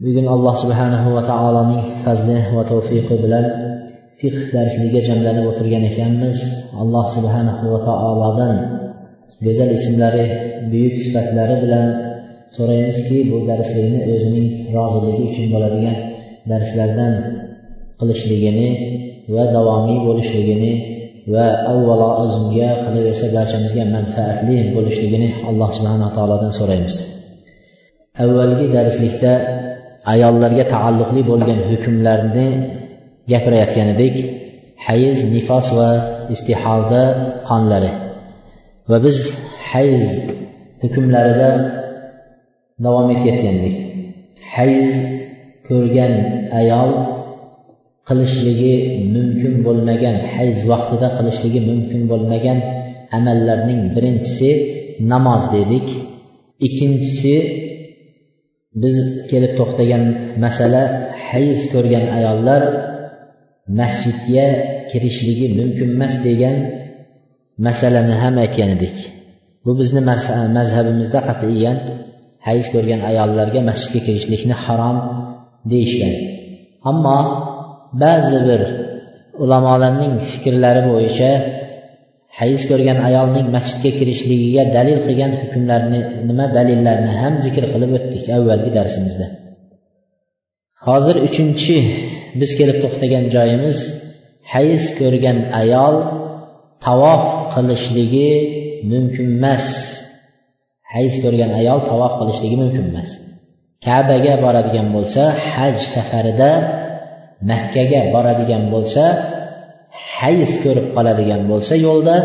Bugun alloh subhanahu va taoloning fazli va tavfiqi bilan fiqh darsligiga jamlanib o'tirgan ekanmiz. Alloh subhanahu va taolodan go'zal ismlari buyuk sifatlari bilan so'raymizki bu darslikni o'zining roziligi uchun bo'ladigan darslardan qilishligini va davomiy bo'lishligini va avvalo o'zimga qilaversa barchamizga manfaatli bo'lishligini alloh subhanaa taolodan so'raymiz. Avvalgi darslikda ayollarga taalluqli bo'lgan hukmlarni gapirayotgan edik hayz nifos va istiholda qonlari. Va biz hayz hukmlarida davom etayotgan edik hayz ko'rgan ayol qilishligi mumkin bo'lmagan hayz vaqtida qilishligi mumkin bo'lmagan amallarning birinchisi namoz dedik. Ikkinchisi biz kelib to'xtagan masala hayz ko'rgan ayollar masjidga kirishligi mumkin emas degan masalani ham aytgan edik. Bu bizni mazhabimizda qat'iyan hayz ko'rgan ayollarga masjidga kirishlikni harom deyishgan. Ammo ba'zi bir ulamolarning fikrlari bo'yicha hayz ko'rgan ayolning masjidga kirishligiga dalil qilgan hukmlarni nima dalillarni ham zikr qilib o'tdik avvalgi darsimizda. Hozir uchinchi biz kelib to'xtagan joyimiz hayz ko'rgan ayol tavof qilishligi mumkin emas. Hayz ko'rgan ayol tavof qilishligi mumkin emas. Kabaga boradigan bo'lsa haj safarida makkaga boradigan bo'lsa hayz ko'rib qoladigan bo'lsa yo'lda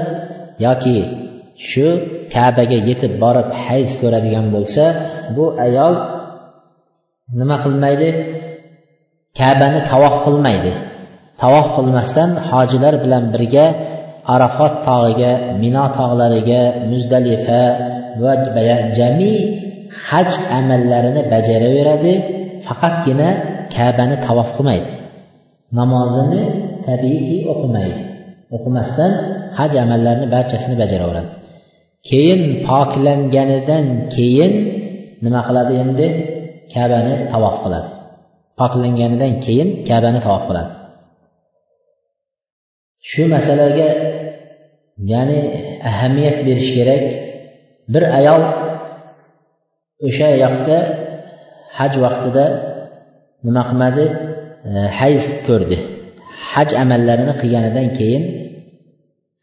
yoki shu kabaga yetib borib hayz ko'radigan bo'lsa bu ayol nima qilmaydi? Kabani tavof qilmaydi. Tavof qilmasdan hojilar bilan birga arafot tog'iga mino tog'lariga muzdalifa va jami haj amallarini bajaraveradi faqatgina kabani tavof qilmaydi. Namozini tabiiyki o'qimaydi. O'qimasdan haj amallarini barchasini bajaraveradi. Keyin poklanganidan keyin nima qiladi endi? Kabani tavof qiladi. Poklanganidan keyin kabani tavof qiladi. Shu masalaga ya'ni ahamiyat berish kerak. Bir ayol o'sha yoqda haj vaqtida nima qilmadi? Hayz ko'rdi. Haj amallarini qilganidan keyin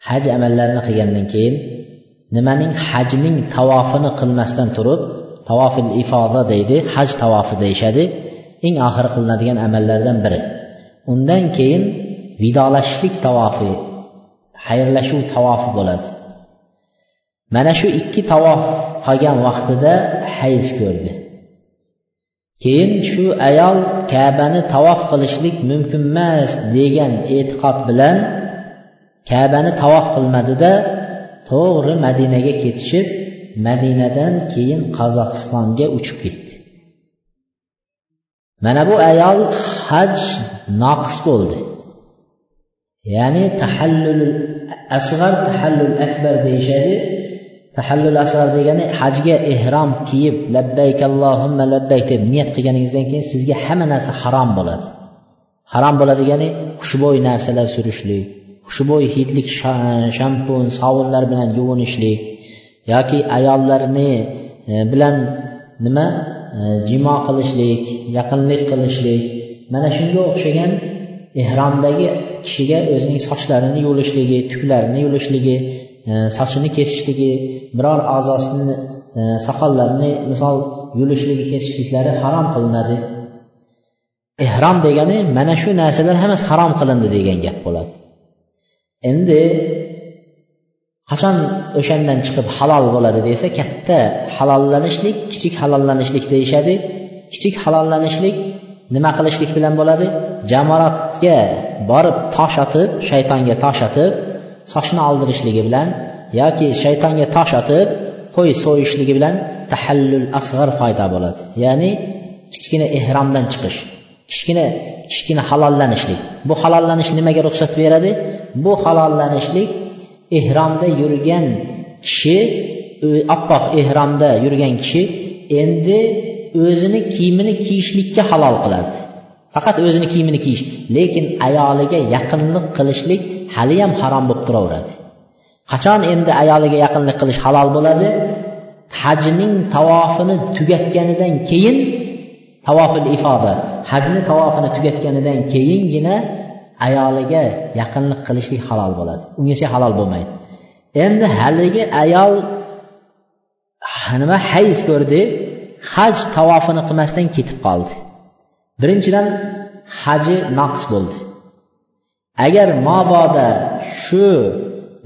haj amallarini qilgandan keyin nimaning hajning tavofini qilmasdan turib tavofil ifoda deydi haj tavofi deyishadi. Eng oxiri qilinadigan amallardan biri. Undan keyin vidolashishlik tavofi xayrlashuv tavofi bo'ladi. Mana shu ikki tavof qolgan vaqtida hayz ko'rdi. Keyin shu ayol kabani tavof qilishlik mumkin emas degan e'tiqod bilan kabani tavof qilmadida to'g'ri madinaga ketishib madinadan keyin qozog'istonga uchib ketdi. Mana bu ayol haj noqis bo'ldi. Ya'ni tahallul asg'ar tahallul akbar deyishadi. Tahallul asrar degani hajga ehrom kiyib labbayk allohimma labbayk deb niyat qilganingizdan keyin sizga hamma narsa harom bo'ladi. Harom bo'ladi degani xushbo'y narsalar surishlik xushbo'y hidlik shampun sovunlar bilan yuvinishlik yoki ayollarni e, bilan nima e, jimo qilishlik yaqinlik qilishlik. Mana shunga o'xshagan ehromdagi kishiga o'zining sochlarini yuvishligi tuklarini yuvishligi E, sochini kesishligi biror a'zosini e, soqollarini misol yulishligi kesishliklari harom qilinadi. Ehrom degani mana shu narsalar hammasi harom qilindi degan gap bo'ladi. Endi qachon o'shandan chiqib halol bo'ladi desa katta halollanishlik kichik halollanishlik deyishadi. Kichik halollanishlik nima qilishlik bilan bo'ladi? Jamoratga borib tosh otib shaytonga tosh otib sochni oldirishligi bilan yoki shaytonga tosh otib qo'y so'yishligi bilan tahallul asg'ar foyda bo'ladi. Ya'ni kichkina ehromdan chiqish kichkina kichkina halollanishlik. Bu halollanish nimaga ruxsat beradi? Bu halollanishlik ehromda yurgan kishi oppoq ehromda yurgan kishi endi o'zini kiyimini kiyishlikka halol qiladi. Faqat o'zini kiyimini kiyish lekin ayoliga yaqinlik qilishlik haliyam harom bo'lib turaveradi. Qachon endi ayoliga yaqinlik qilish halol bo'ladi? Hajning tavofini tugatganidan keyin tavofil ifoda. Hajni tavofini tugatganidan keyingina ayoliga yaqinlik qilishlik halol bo'ladi. Ungacha halol bo'lmaydi. Endi haligi ayol nima hayz ko'rdi? Haj tavofini qilmasdan ketib qoldi. Birinchidan haji naqs bo'ldi. Agar mobodo shu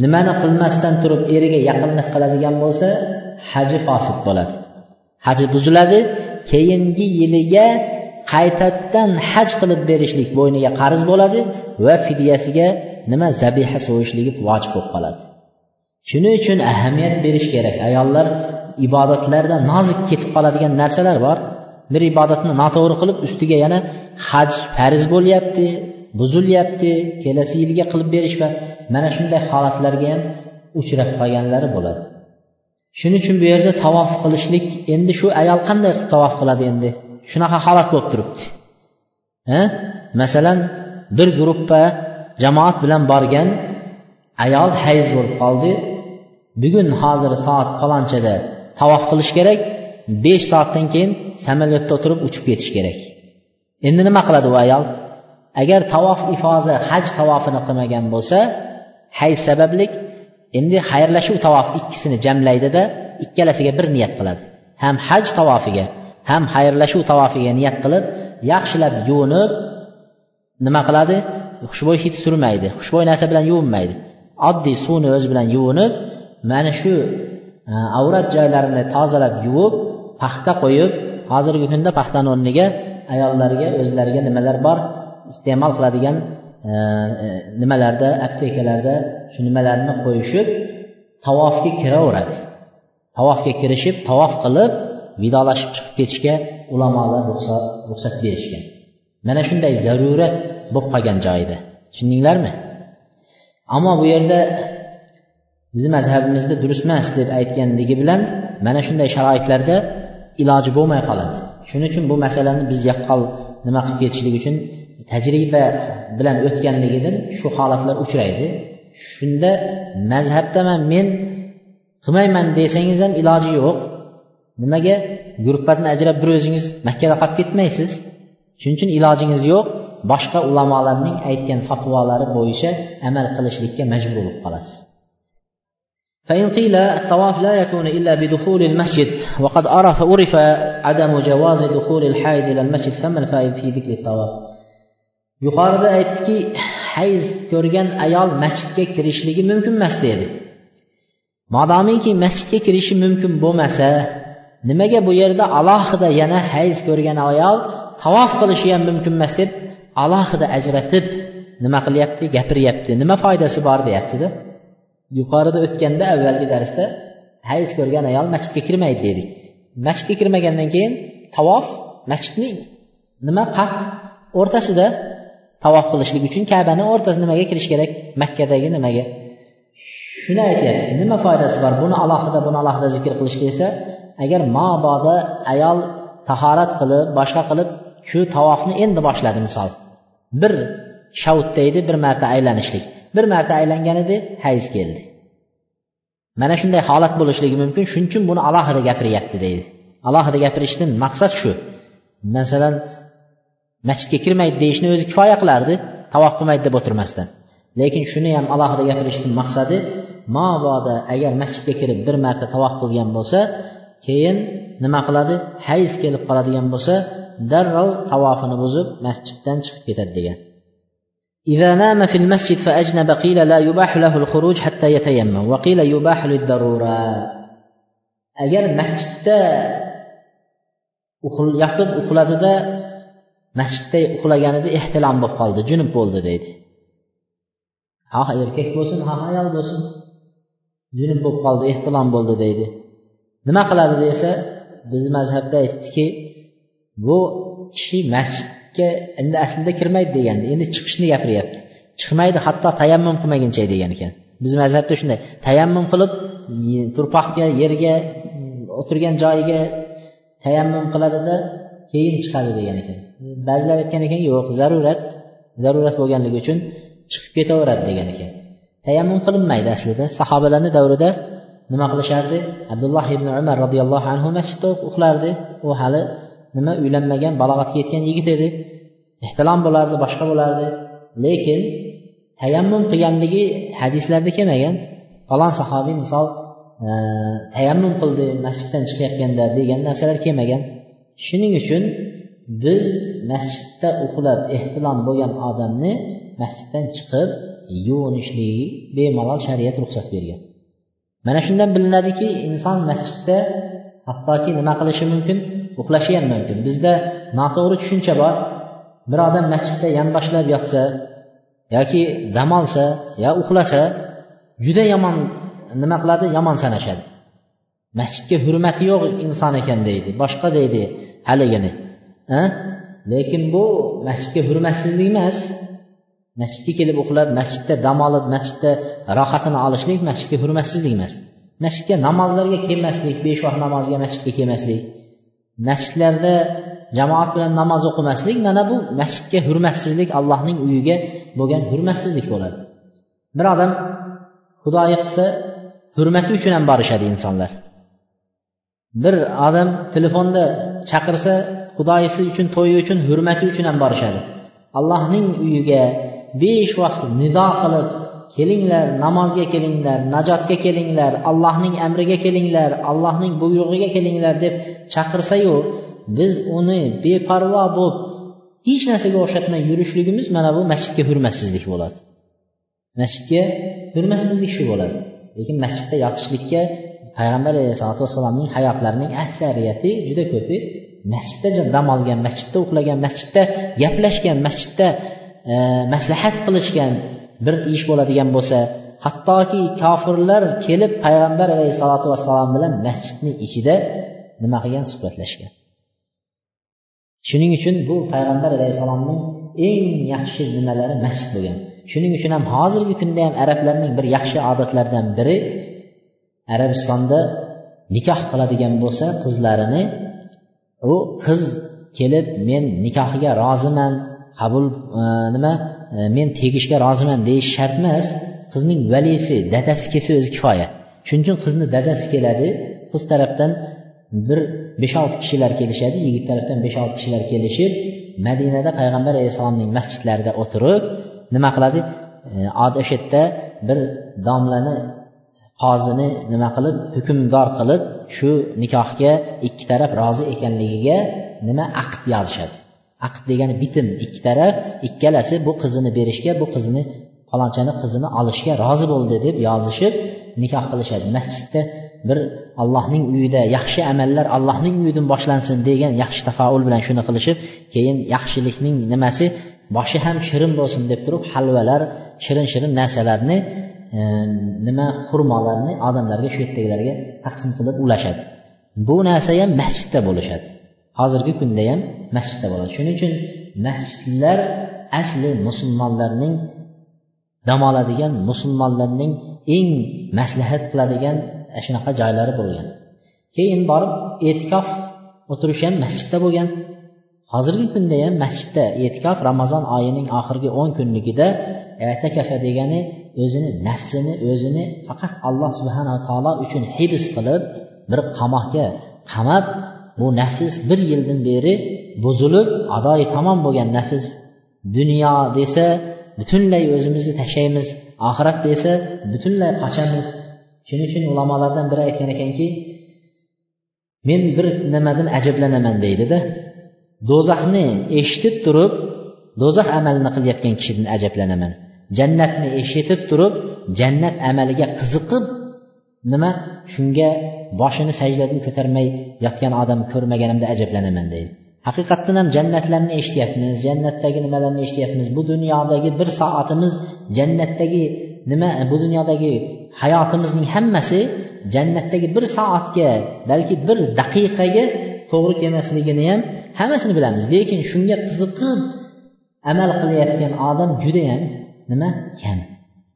nimani qilmasdan turib eriga yaqinlik qiladigan bo'lsa haji fosil bo'ladi. Haji buziladi keyingi yiliga qaytadan haj qilib berishlik bo'yniga qarz bo'ladi va fidyasiga nima zabiha so'yishligi vojib bo'lib qoladi. Shuning uchun ahamiyat berish kerak. Ayollar ibodatlarda nozik ketib qoladigan narsalar bor. Bir ibodatni noto'g'ri qilib ustiga yana haj farz bo'lyapti. Buzilyapti kelasi yilga qilib berish va mana shunday holatlarga ham uchrab qolganlari bo'ladi. Shuning uchun bu yerda tavof qilishlik endi shu ayol qanday qilib tavof qiladi endi? Shunaqa holat bo'lib turibdi. Ha? Masalan bir gruppa jamoat bilan borgan ayol hayz bo'lib qoldi. Bugun hozir soat palonchada tavof qilish kerak besh soatdan keyin samolyotda o'tirib uchib ketish kerak. Endi nima qiladi u ayol? Agar tavof ifoza haj tavofini qilmagan bo'lsa hay sabablik endi xayrlashuv tavof ikkisini jamlaydida ikkalasiga bir niyat qiladi. Ham haj tavofiga ham xayrlashuv tavofiga niyat qilib yaxshilab yuvinib nima qiladi? Xushbo'y hid surmaydi xushbo'y narsa bilan yuvinmaydi. Oddiy suvni o'zi bilan yuvinib mana shu e, avrat joylarini tozalab yuvib paxta qo'yib hozirgi kunda paxtani o'rniga ayollarga o'zlariga nimalar bor? Iste'mol qiladigan e, e, nimalarda aptekalarda shu nimalarni qo'yishib tavofga kiraveradi. Tavofga kirishib tavof qilib vidolashib chiqib ketishga ulamolar ruxsat berishgan. Mana shunday zarurat bo'lib qolgan joyida tushundinglarmi? Ammo bu yerda bizni mazhabimizda durust emas deb aytganligi bilan mana shunday sharoitlarda iloji bo'lmay qoladi. Shuning uchun bu masalani biz yaqqol nima qilib ketishlik uchun tajriba bilan o'tganligidan shu holatlar uchraydi shunda mazhabdaman men qilmayman desangiz ham iloji yo'q nimaga guruhlardan ajrab bir o'zingiz makkada qolib ketmaysiz shuning uchun ilojingiz yo'q boshqa ulamolarning aytgan fatvolari bo'yicha amal qilishlikka majbur bo'lib qolasiz فإن قيل الطواف لا يكون إلا بدخول المسجد وقد عرف عرف عدم جواز دخول الحائض إلى المسجد فما الفائد في ذكر الطواف yuqorida aytdiki hayz ko'rgan ayol masjidga kirishligi mumkin emas dedi. Modomiki masjidga kirishi mumkin bo'lmasa nimaga bu yerda alohida yana hayz ko'rgan ayol tavof qilishi ham mumkin emas deb alohida ajratib nima qilyapti gapiryapti nima foydasi bor deyaptida. Yuqorida o'tganda avvalgi darsda hayz ko'rgan ayol masjidga kirmaydi dedik. Masjidga kirmagandan keyin tavof masjidning nima qaq o'rtasida tavof qilishlik uchun kabani o'rtasi nimaga kirish kerak? Makkadagi nimaga? Shuni aytyapti. Nima foydasi bor? Buni alohida buni alohida zikr qilishga esa agar mabodo ayol tahorat qilib boshqa qilib shu tavofni endi boshladi misol. Bir shavutda deydi bir marta aylanishlik. Bir marta aylangan edi hayz keldi. Mana shunday holat bo'lishligi mumkin. Shuning uchun buni alohida gapiryapti deydi. Alohida gapirishdan maqsad shu. Masalan masjidga kirmaydi deyishni o'zi kifoya qilardi tavof qilmaydi deb o'tirmasdan lekin shuni ham alohida gapirishdan maqsadi mabodo agar masjidga kirib bir marta tavof qilgan bo'lsa keyin nima qiladi hayz kelib qoladigan bo'lsa darrov tavofini buzib masjiddan chiqib ketadi degan إذا نام في المسجد فأجنب قيل لا يباح له الخروج حتى يتيمم وقيل يباح للضرورة agar masjidda yotib uxladida masjidda uxlaganida ehtilom bo'lib qoldi junub bo'ldi deydi. Xoh erkak bo'lsin xoh ayol bo'lsin. Junub bo'lib qoldi ehtilom bo'ldi deydi. Nima qiladi desa biz mazhabda aytibdiki bu kishi masjidga endi aslida kirmaydi degandi endi chiqishni gapiryapti. Chiqmaydi hatto tayammum qilmaguncha degan ekan. Biz mazhabda shunday tayammum qilib turpoqga yerga mm, o'tirgan joyiga tayammum qiladida keyin chiqadi degan ekan. Ba'zilar aytgan ekan yo'q zarurat zarurat bo'lganligi uchun chiqib ketaveradi degan ekan. Tayammum qilinmaydi aslida. Sahobalarni davrida nima qilishardi? Abdulloh ibn umar roziyallohu anhu masjidda uxlardi u hali nima uylanmagan balog'atga yetgan yigit edi. Ehtilom bo'lardi boshqa bo'lardi. Lekin tayammum qilganligi hadislarda kelmagan. Falon sahobiy misol e, tayammum qildi masjiddan chiqayotganda degan narsalar kelmagan. Shuning uchun biz masjidda uxlab ehtilom bo'lgan odamni masjiddan chiqib yuvinishligi bemalol shariat ruxsat bergan. Mana shundan bilinadiki inson masjidda hattoki nima qilishi mumkin? Uxlashi ham mumkin. Bizda noto'g'ri tushuncha bor. Bir odam masjidda yonboshlab yotsa yoki dam olsa yo uxlasa juda yomon nima qiladi? Yomon sanashadi. Masjidga hurmati yo'q inson ekan deydi boshqa deydi haligini. Lekin bu masjidga hurmatsizlik emas. Masjidga kelib uxlab masjidda dam olib masjidda rohatini olishlik masjidga hurmatsizlik emas. Masjidga namozlarga kelmaslik besh vaqt namozga masjidga kelmaslik. Masjidlarda jamoat bilan namoz o'qimaslik mana bu masjidga hurmatsizlik allohning uyiga bo'lgan hurmatsizlik bo'ladi. Bir odam xudoyi qilsa hurmati uchun ham borishadi insonlar bir odam telefonda chaqirsa xudoyisi uchun to'yi uchun hurmati uchun ham borishadi. Allohning uyiga besh vaqt nido qilib kelinglar namozga kelinglar najotga kelinglar allohning amriga kelinglar allohning buyrug'iga kelinglar deb chaqirsayu biz uni beparvo bo'lib hech narsaga o'xshatmay yurishligimiz mana bu masjidga hurmatsizlik bo'ladi. Masjidga hurmatsizlik shu bo'ladi. Lekin masjidda yotishlikka payg'ambar alayhisalotu vassalomning hayotlarining aksariyati juda ko'pi masjidda dam olgan masjidda uxlagan masjidda gaplashgan masjidda e, maslahat qilishgan bir ish bo'ladigan bo'lsa hattoki kofirlar kelib payg'ambar alayhissalotu vassalom bilan masjidni ichida nima qilgan? Suhbatlashgan. Shuning uchun bu payg'ambar alayhissalomning eng yaxshi nimalari masjid bo'lgan. Shuning uchun ham hozirgi kunda ham arablarning bir yaxshi odatlaridan biri arabistonda nikoh qiladigan bo'lsa qizlarini u qiz kelib men nikohiga roziman qabul e, nima e, men tegishga roziman deyish shart emas. Qizning valisi dadasi kelsa o'zi kifoya. Shuning uchun qizni dadasi keladi. Qiz tarafdan bir besh olti kishilar kelishadi yigit tarafdan besh olti kishilar kelishib madinada payg'ambar alayhissalomning masjidlarida o'tirib nima qiladi? E, O'sha yerda bir domlani qozini nima qilib hukmdor qilib shu nikohga ikki taraf rozi ekanligiga nima aqd yozishadi? Aqd degani bitim ikki taraf ikkalasi bu qizini berishga bu qizni falonchani qizini olishga rozi bo'ldi deb yozishib nikoh qilishadi. Masjidda bir allohning uyida yaxshi amallar allohning uyidan boshlansin degan yaxshi tafaul bilan shuni qilishib keyin yaxshilikning nimasi boshi ham shirin bo'lsin deb turib halvalar shirin shirin narsalarni nima xurmolarni odamlarga shu yerdagilarga taqsim qilib ulashadi. Bu narsa ham masjidda bo'lishadi. Hozirgi kunda ham masjidda bo'ladi. Shuning uchun masjidlar asli musulmonlarning dam oladigan musulmonlarning eng maslahat qiladigan e, shunaqa joylari bo'lgan. Keyin borib e'tikof o'tirish ham masjidda bo'lgan. Hozirgi kunda ham masjidda e'tikof ramazon oyining oxirgi o'n kunligida etakafa degani o'zini nafsini o'zini faqat alloh subhanava taolo uchun hibs qilib bir qamoqga qamab bu nafs bir yildan beri buzilib adoyi tamom bo'lgan nafs dunyo desa butunlay o'zimizni tashlaymiz oxirat desa butunlay qochamiz. Shuning uchun ulamolardan biri aytgan ekanki men bir nimadan ajablanaman deydida do'zaxni eshitib turib do'zax amalini qilayotgan kishidan ajablanaman. Jannatni eshitib turib jannat amaliga qiziqib nima? Shunga boshini sajdadan ko'tarmay yotgan odam ko'rmaganimda ajablanaman deydi. Haqiqatdan ham jannatlarni eshityapmiz jannatdagi nimalarni eshityapmiz? Bu dunyodagi bir soatimiz jannatdagi nima? Bu dunyodagi hayotimizning hammasi jannatdagi bir soatga balki bir daqiqaga to'g'ri kelmasligini ham hammasini bilamiz. Lekin shunga qiziqib amal qilayotgan odam judayam nima? Kam.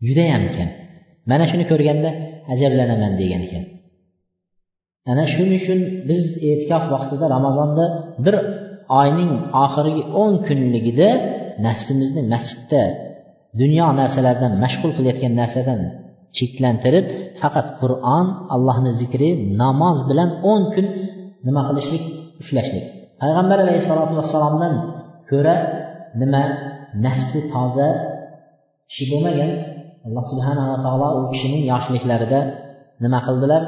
Judayam kam. Mana shuni ko'rganda ajablanaman degan ekan. Ana shuning uchun biz e'tikof vaqtida ramazonda bir oyning oxirgi o'n kunligida nafsimizni masjidda dunyo narsalaridan mashg'ul qilayotgan narsadan cheklantirib faqat qur'on allohni zikri namoz bilan o'n kun nima qilishlik? Ushlashlik. Payg'ambar alayhissalotu vassalomdan ko'ra nima? Nafsi toza kishi bo'lmagan. Alloh subhanava taolo u kishining yoshliklarida nima qildilar?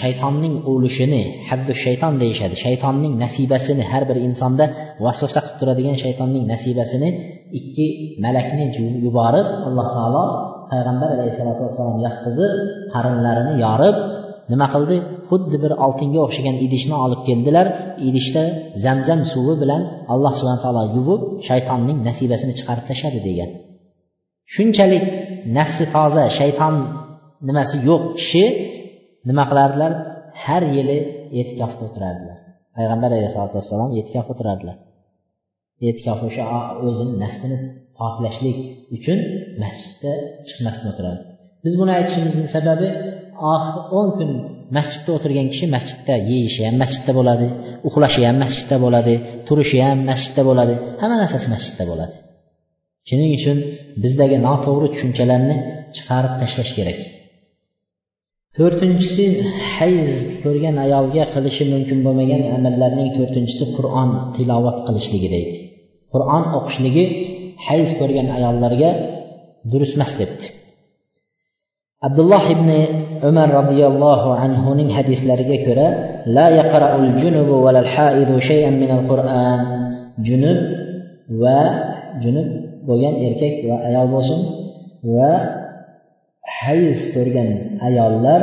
Shaytonning o'lishini haddu shayton deyishadi shaytonning nasibasini har bir insonda vasvasa qilib turadigan shaytonning nasibasini ikki malakni yuborib alloh taolo payg'ambar alayhissalotu vassalom yotqizib qarinlarini yorib nima qildi? Xuddi bir oltinga o'xshagan idishni olib keldilar. Idishda zamzam suvi bilan alloh subhana taolo yuvib shaytonning nasibasini chiqarib tashladi degan. Shunchalik nafsi toza shayton nimasi yo'q kishi nima qilardilar? Har yili e'tikofda o'tirardilar. Payg'ambar alayhisalotu vassalom e'tikof o'tirardilar. E'tikof o'sha o'zini nafsini poklashlik uchun masjidda chiqmasdan o'tiradi biz buni aytishimizning sababi o'n kun masjidda o'tirgan kishi masjidda yeyishi ham masjidda bo'ladi uxlashi ham masjidda bo'ladi turishi ham masjidda bo'ladi hamma narsasi masjidda bo'ladi. Shuning uchun bizdagi noto'g'ri tushunchalarni chiqarib tashlash kerak. To'rtinchisi hayz ko'rgan ayolga qilishi mumkin bo'lmagan amallarning to'rtinchisi qur'on tilovat qilishligi deydi qur'on o'qishligi hayz ko'rgan ayollarga durust emas debdi. Abdulloh ibn umar roziyallohu anhuning hadislariga ko'ra la yaqra'ul junubu valal haidu shay'an minal qur'an. Junub va junub bo'lgan erkak va ayol bo'lsin va hayz ko'rgan ayollar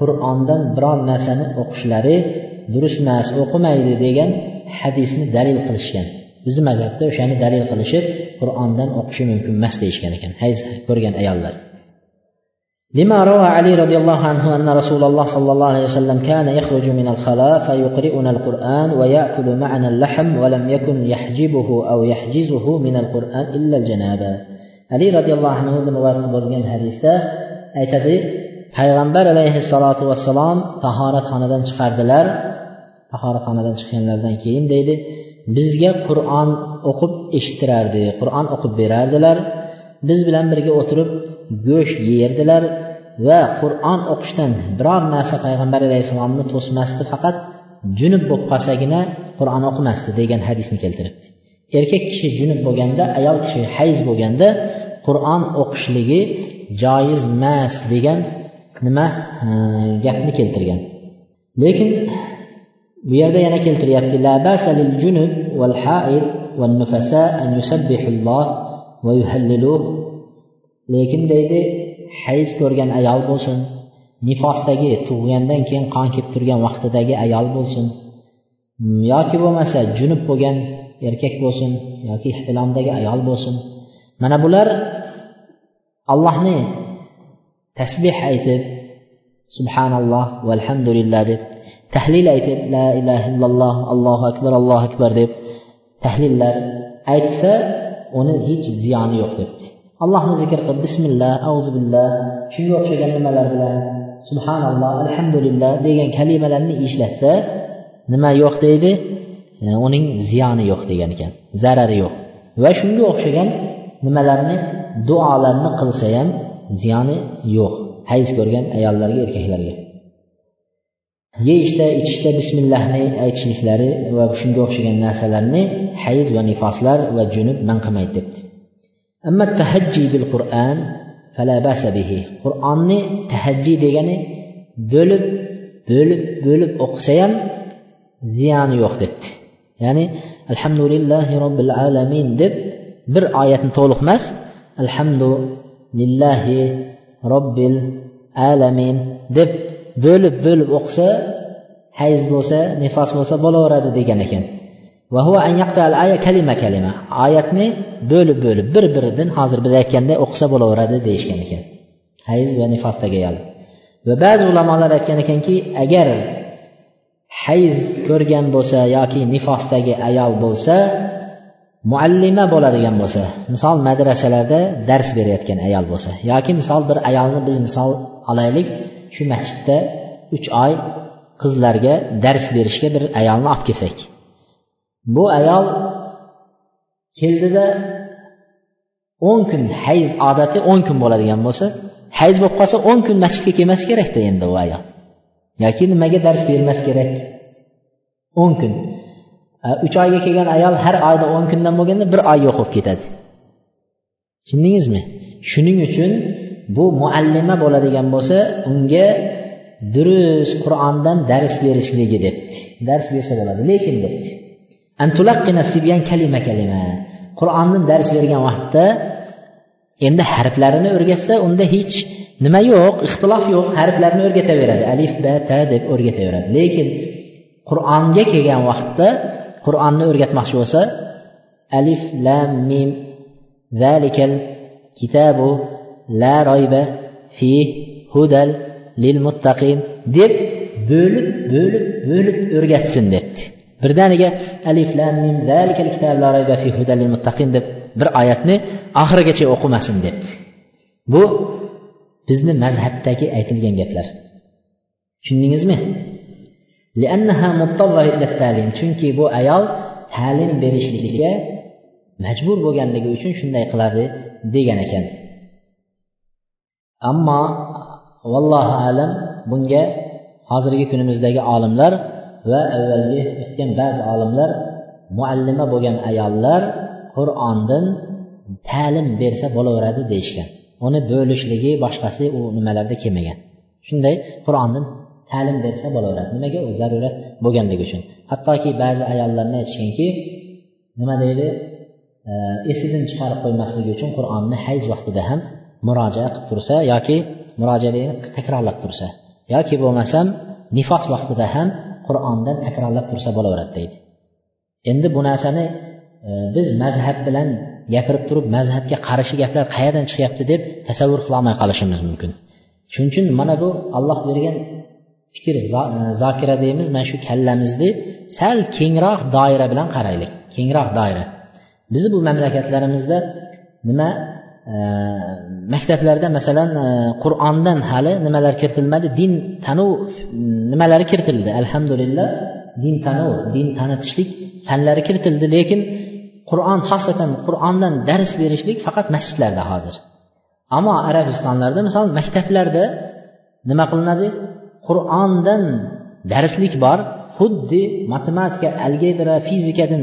qur'ondan biron narsani o'qishlari durust emas o'qimaydi degan hadisni dalil qilishgan. Bizni mazhabda o'shani dalil qilishib qur'ondan o'qishi mumkin emas deyishgan ekan hayz ko'rgan ayollar. لما روى علي رضي الله عنه أن رسول الله صلى الله عليه وسلم كان يخرج من الخلاء فيقرئنا القرآن ويأكل معنا اللحم ولم يكن يحجبه أو يحجزه من القرآن إلا الجنابة علي رضي الله عنه رواية bo'lgan hadisda aytadi payg'ambar alayhissalotu vassalom tahoratxonadan chiqardilar tahoratxonadan chiqqanlaridan keyin deydi bizga qur'on o'qib eshittirardi qur'on o'qib berardilar biz bilan birga o'tirib go'sht yerdilar va qur'on o'qishdan biror narsa payg'ambar alayhissalomni to'smasdi faqat junub bo'lib qolsagina qur'on o'qimasdi degan hadisni keltiribdi. Erkak kishi junub bo'lganda ayol kishi hayz bo'lganda qur'on o'qishligi joiz emas degan nima gapni keltirgan. Lekin bu yerda yana keltiryapti la basa lil junub val haid val nufasa an yusabbihulloh lekin deydi hayz ko'rgan ayol bo'lsin nifosdagi tug'gandan keyin qon kelib turgan vaqtidagi ayol bo'lsin yoki bo'lmasa junub bo'lgan erkak bo'lsin yoki ihtilomdagi ayol bo'lsin. Mana bular allohni tasbeh aytib subhanalloh valhamdulillah deb tahlil aytib la ilaha illalloh allohu akbar allohu akbar deb tahlillar aytsa uni hech ziyoni yo'q debdi. Allohni zikr qilib bismillah auzu billah. Shunga o'xshagan nimalar bilan subhanalloh alhamdulillah degan kalimalarni ishlatsa nima yo'q? deydi. E, uning ziyoni yo'q degan ekan zarari yo'q. Va shunga o'xshagan nimalarni duolarni qilsa ham ziyoni yo'q. Hayz ko'rgan ayollarga erkaklarga. Yeyishda ichishda bismillahni aytishliklari va shunga o'xshagan narsalarni hayz va nifoslar va junub man qilmaydi debdi. Amma tahajji bil qur'an fala basa bihi. Qur'onni tahajji degani bo'lib bo'lib bo'lib o'qisa ham ziyoni yo'q debdi. Ya'ni alhamdulillahi robbil alamin deb bir oyatni to'liq emas alhamdu lillahi robbil alamin deb bo'lib bo'lib o'qisa hayz bo'lsa nifos bo'lsa bo'laveradi degan ekan. Kalima kalima. Oyatni bo'lib bo'lib bir biridan hozir biz aytganday o'qisa bo'laveradi deyishgan ekan. Hayz va nifosdagi ayol va ba'zi ulamolar aytgan ekanki agar hayz ko'rgan bo'lsa yoki nifosdagi ayol bo'lsa muallima bo'ladigan bo'lsa misol madrasalarda dars berayotgan ayol bo'lsa yoki misol bir ayolni biz misol olaylik shu masjidda uch oy qizlarga dars berishga bir ayolni olib kelsak. Bu ayol keldida o'n kun hayz odati o'n kun bo'ladigan bo'lsa hayz bo'lib qolsa o'n kun masjidga kelmas kerakda endi u ayol. Yoki nimaga dars bermas kerak? O'n kun. E, uch oyga kelgan ayol har oyda o'n kundan bo'lganda bir oy yo'q bo'lib ketadi. Tushundingizmi? Shuning uchun bu muallima bo'ladigan bo'lsa unga durust qur'ondan dars berishligi debdi dars bersa bo'ladi. Lekin debdi kalima kalima. Qur'onni dars bergan vaqtda endi harflarini o'rgatsa unda hech nima yo'q ixtilof yo'q harflarni o'rgataveradi. Alif ba ta deb o'rgataveradi. Lekin qur'onga kelgan vaqtda qur'onni o'rgatmoqchi bo'lsa alif lam mim zalikal kitabu la royba fi hudal lil muttaqin deb bo'lib bo'lib bo'lib o'rgatsin debdi. Birdaniga alif lam mim zalikal kitabu la royba fi hudal lil muttaqin deb bir oyatni oxirigacha o'qimasin debdi. Bu bizni mazhabdagi aytilgan gaplar. Tushundingizmi? Chunki bu ayol ta'lim berishligiga majbur bo'lganligi uchun shunday qiladi degan ekan. Ammo vallohu alam bunga hozirgi kunimizdagi olimlar va avvalgi o'tgan ba'zi olimlar muallima bo'lgan ayollar qur'ondan ta'lim bersa bo'laveradi deyishgan. Uni bo'lishligi boshqasi u nimalarda kelmagan. Shunday qur'ondan ta'lim bersa bo'laveradi. Nimaga? U zarurat bo'lganligi uchun. Hattoki ba'zi ayollarni aytishganki nima deydi? Esidan chiqarib qo'ymasligi uchun qur'onni hayz vaqtida ham murojaat qilib tursa yoki murojaatini takrorlab tursa yoki bo'lmasam nifos vaqtida ham qur'ondan takrorlab tursa bo'laveradi deydi. Endi bu narsani e, biz mazhab bilan gapirib turib mazhabga qarshi gaplar qayerdan chiqyapti deb tasavvur qilolmay qolishimiz mumkin. Shuning uchun mana bu olloh bergan fikr e, zokira deymiz mana shu kallamizni sal kengroq doira bilan qaraylik. Kengroq doira. Bizni bu mamlakatlarimizda nima maktablarda masalan e, qur'ondan hali nimalar kiritilmadi? Din tanuv nimalari kiritildi? Alhamdulillah din tanuv din tanitishlik fanlari kiritildi. Lekin qur'on xosatan qur'ondan dars berishlik faqat masjidlarda hozir. Ammo arabistonlarda misol maktablarda nima qilinadi? Qur'ondan darslik bor. Xuddi matematika algebra fizikadan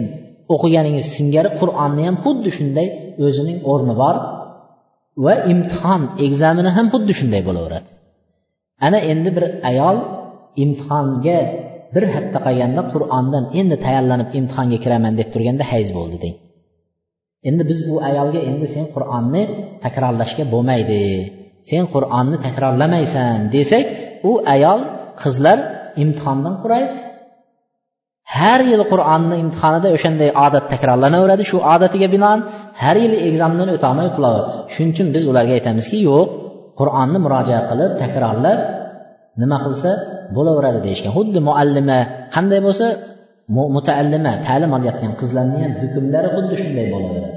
o'qiganingiz singari qur'onni ham xuddi shunday o'zining o'rni bor. Va imtihon egzamini ham xuddi shunday bo'laveradi. Ana endi bir ayol imtihonga bir hafta qolganda qur'ondan endi tayyorlanib imtihonga kiraman deb turganda hayz bo'ldi deng. Endi biz bu ayolga endi sen qur'onni takrorlashga bo'lmaydi sen qur'onni takrorlamaysan desak u ayol qizlar imtihondan quraydi har yili qur'onni imtihonida o'shanday odat takrorlanaveradi. Shu odatiga binoan har yili egzamdan o'tolmay qolaveradi shuning uchun biz ularga aytamizki yo'q qur'onni murojaat qilib takrorlab nima qilsa bo'laveradi deyishgan. Xuddi muallima qanday bo'lsa mutaallima ta'lim olayotgan qizlarni ham hukmlari xuddi shunday bo'laveradi.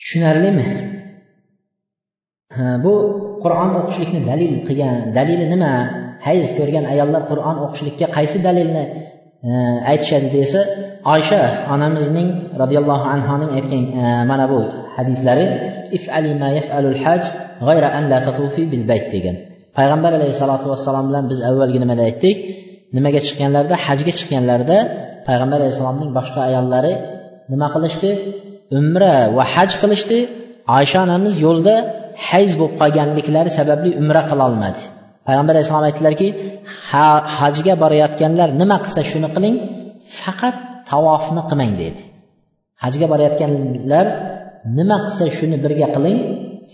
Tushunarlimi? Bu qur'on o'qishlikni dalil qilgan dalili nima? Hayz ko'rgan ayollar qur'on o'qishlikka qaysi dalilni aytishadi desa oysha onamizning roziyallohu anhoning aytgan e, mana bu hadislari ifali ma yafalul haj g'ayra an la tatufi bil bayt degan. Payg'ambar alayhissalotu vassalom bilan biz avvalgi nimada aytdik? Nimaga chiqqanlarida hajga chiqqanlarida payg'ambar alayhissalomning boshqa ayollari nima qilishdi? Umra va haj qilishdi. Oysha onamiz yo'lda hayz bo'lib qolganliklari sababli umra qilolmadi payg'ambar alayhissalom aytdilarki hajga borayotganlar nima qilsa shuni qiling faqat tavofni qilmang dedi. Hajga borayotganlar nima qilsa shuni birga qiling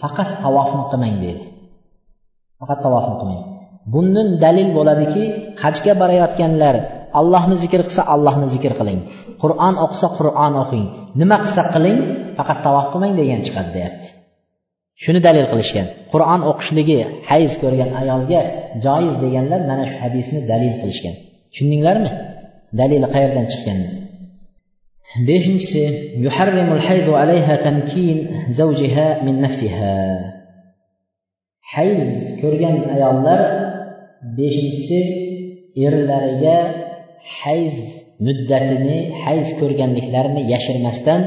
faqat tavofni qilmang dedi. Faqat tavofni qilmang bundan dalil bo'ladiki hajga borayotganlar allohni zikr qilsa allohni zikr qiling. Qur'on o'qisa qur'on o'qing. Nima qilsa qiling faqat tavof qilmang degan chiqadi deyapti. Shuni dalil qilishgan. Qur'on o'qishligi hayz ko'rgan ayolga joiz deganlar mana shu hadisni dalil qilishgan. Tushundinglarmi? Dalili qayerdan chiqqan? Beshinchisi yuharrimul hayzu alayha tamkin zawjiha min nafsiha. Hayz ko'rgan ayollar beshinchisi erlariga hayz muddatini hayz ko'rganliklarini yashirmasdan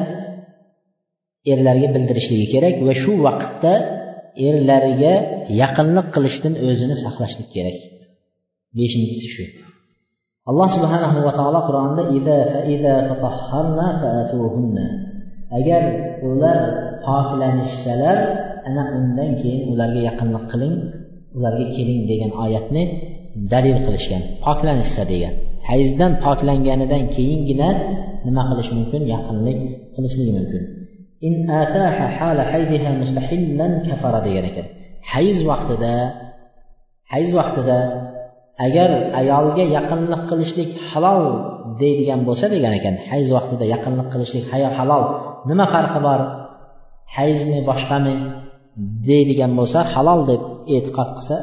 erlarga bildirishligi kerak va shu vaqtda erlariga yaqinlik qilishdan o'zini saqlashlik kerak. Beshinchisi shu. Alloh subhanahu va taolo qur'onda agar ular poklanishsalar ana undan keyin ularga yaqinlik qiling ularga keling degan oyatni dalil qilishgan. Poklanishsa degan. Hayzdan poklanganidan keyingina nima qilish mumkin? Yaqinlik qilishligi mumkin. In ataha hala haydiha mustahillan kafara degan ekan. Hayz vaqtida hayz vaqtida agar ayolga yaqinlik qilishlik halol deydigan bo'lsa degan ekan. Hayz vaqtida yaqinlik qilishlik halol nima farqi bor? Hayzmi boshqami deydigan bo'lsa halol deb e'tiqod qilsa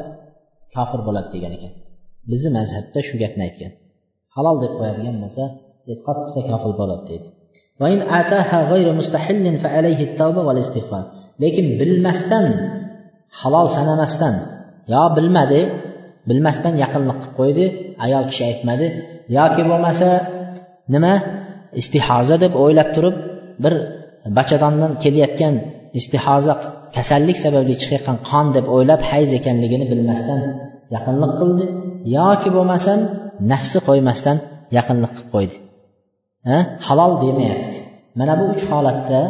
kofir bo'ladi degan ekan. Bizni mazhabda shu gapni aytgan. Halol deb qo'yadigan bo'lsa e'tiqod qilsa kofir bo'ladi deydi. Lekin bilmasdan halol sanamasdan yo bilmadi bilmasdan yaqinlik qilib qo'ydi ayol kishi aytmadi yoki bo'lmasa nima istihoza deb o'ylab turib bir bachadondan kelayotgan istihoza kasallik sababli chiqayotgan qon deb o'ylab hayz ekanligini bilmasdan yaqinlik qildi yoki bo'lmasam nafsi qo'ymasdan yaqinlik qilib qo'ydi. halol demayapti mana bu uch holatda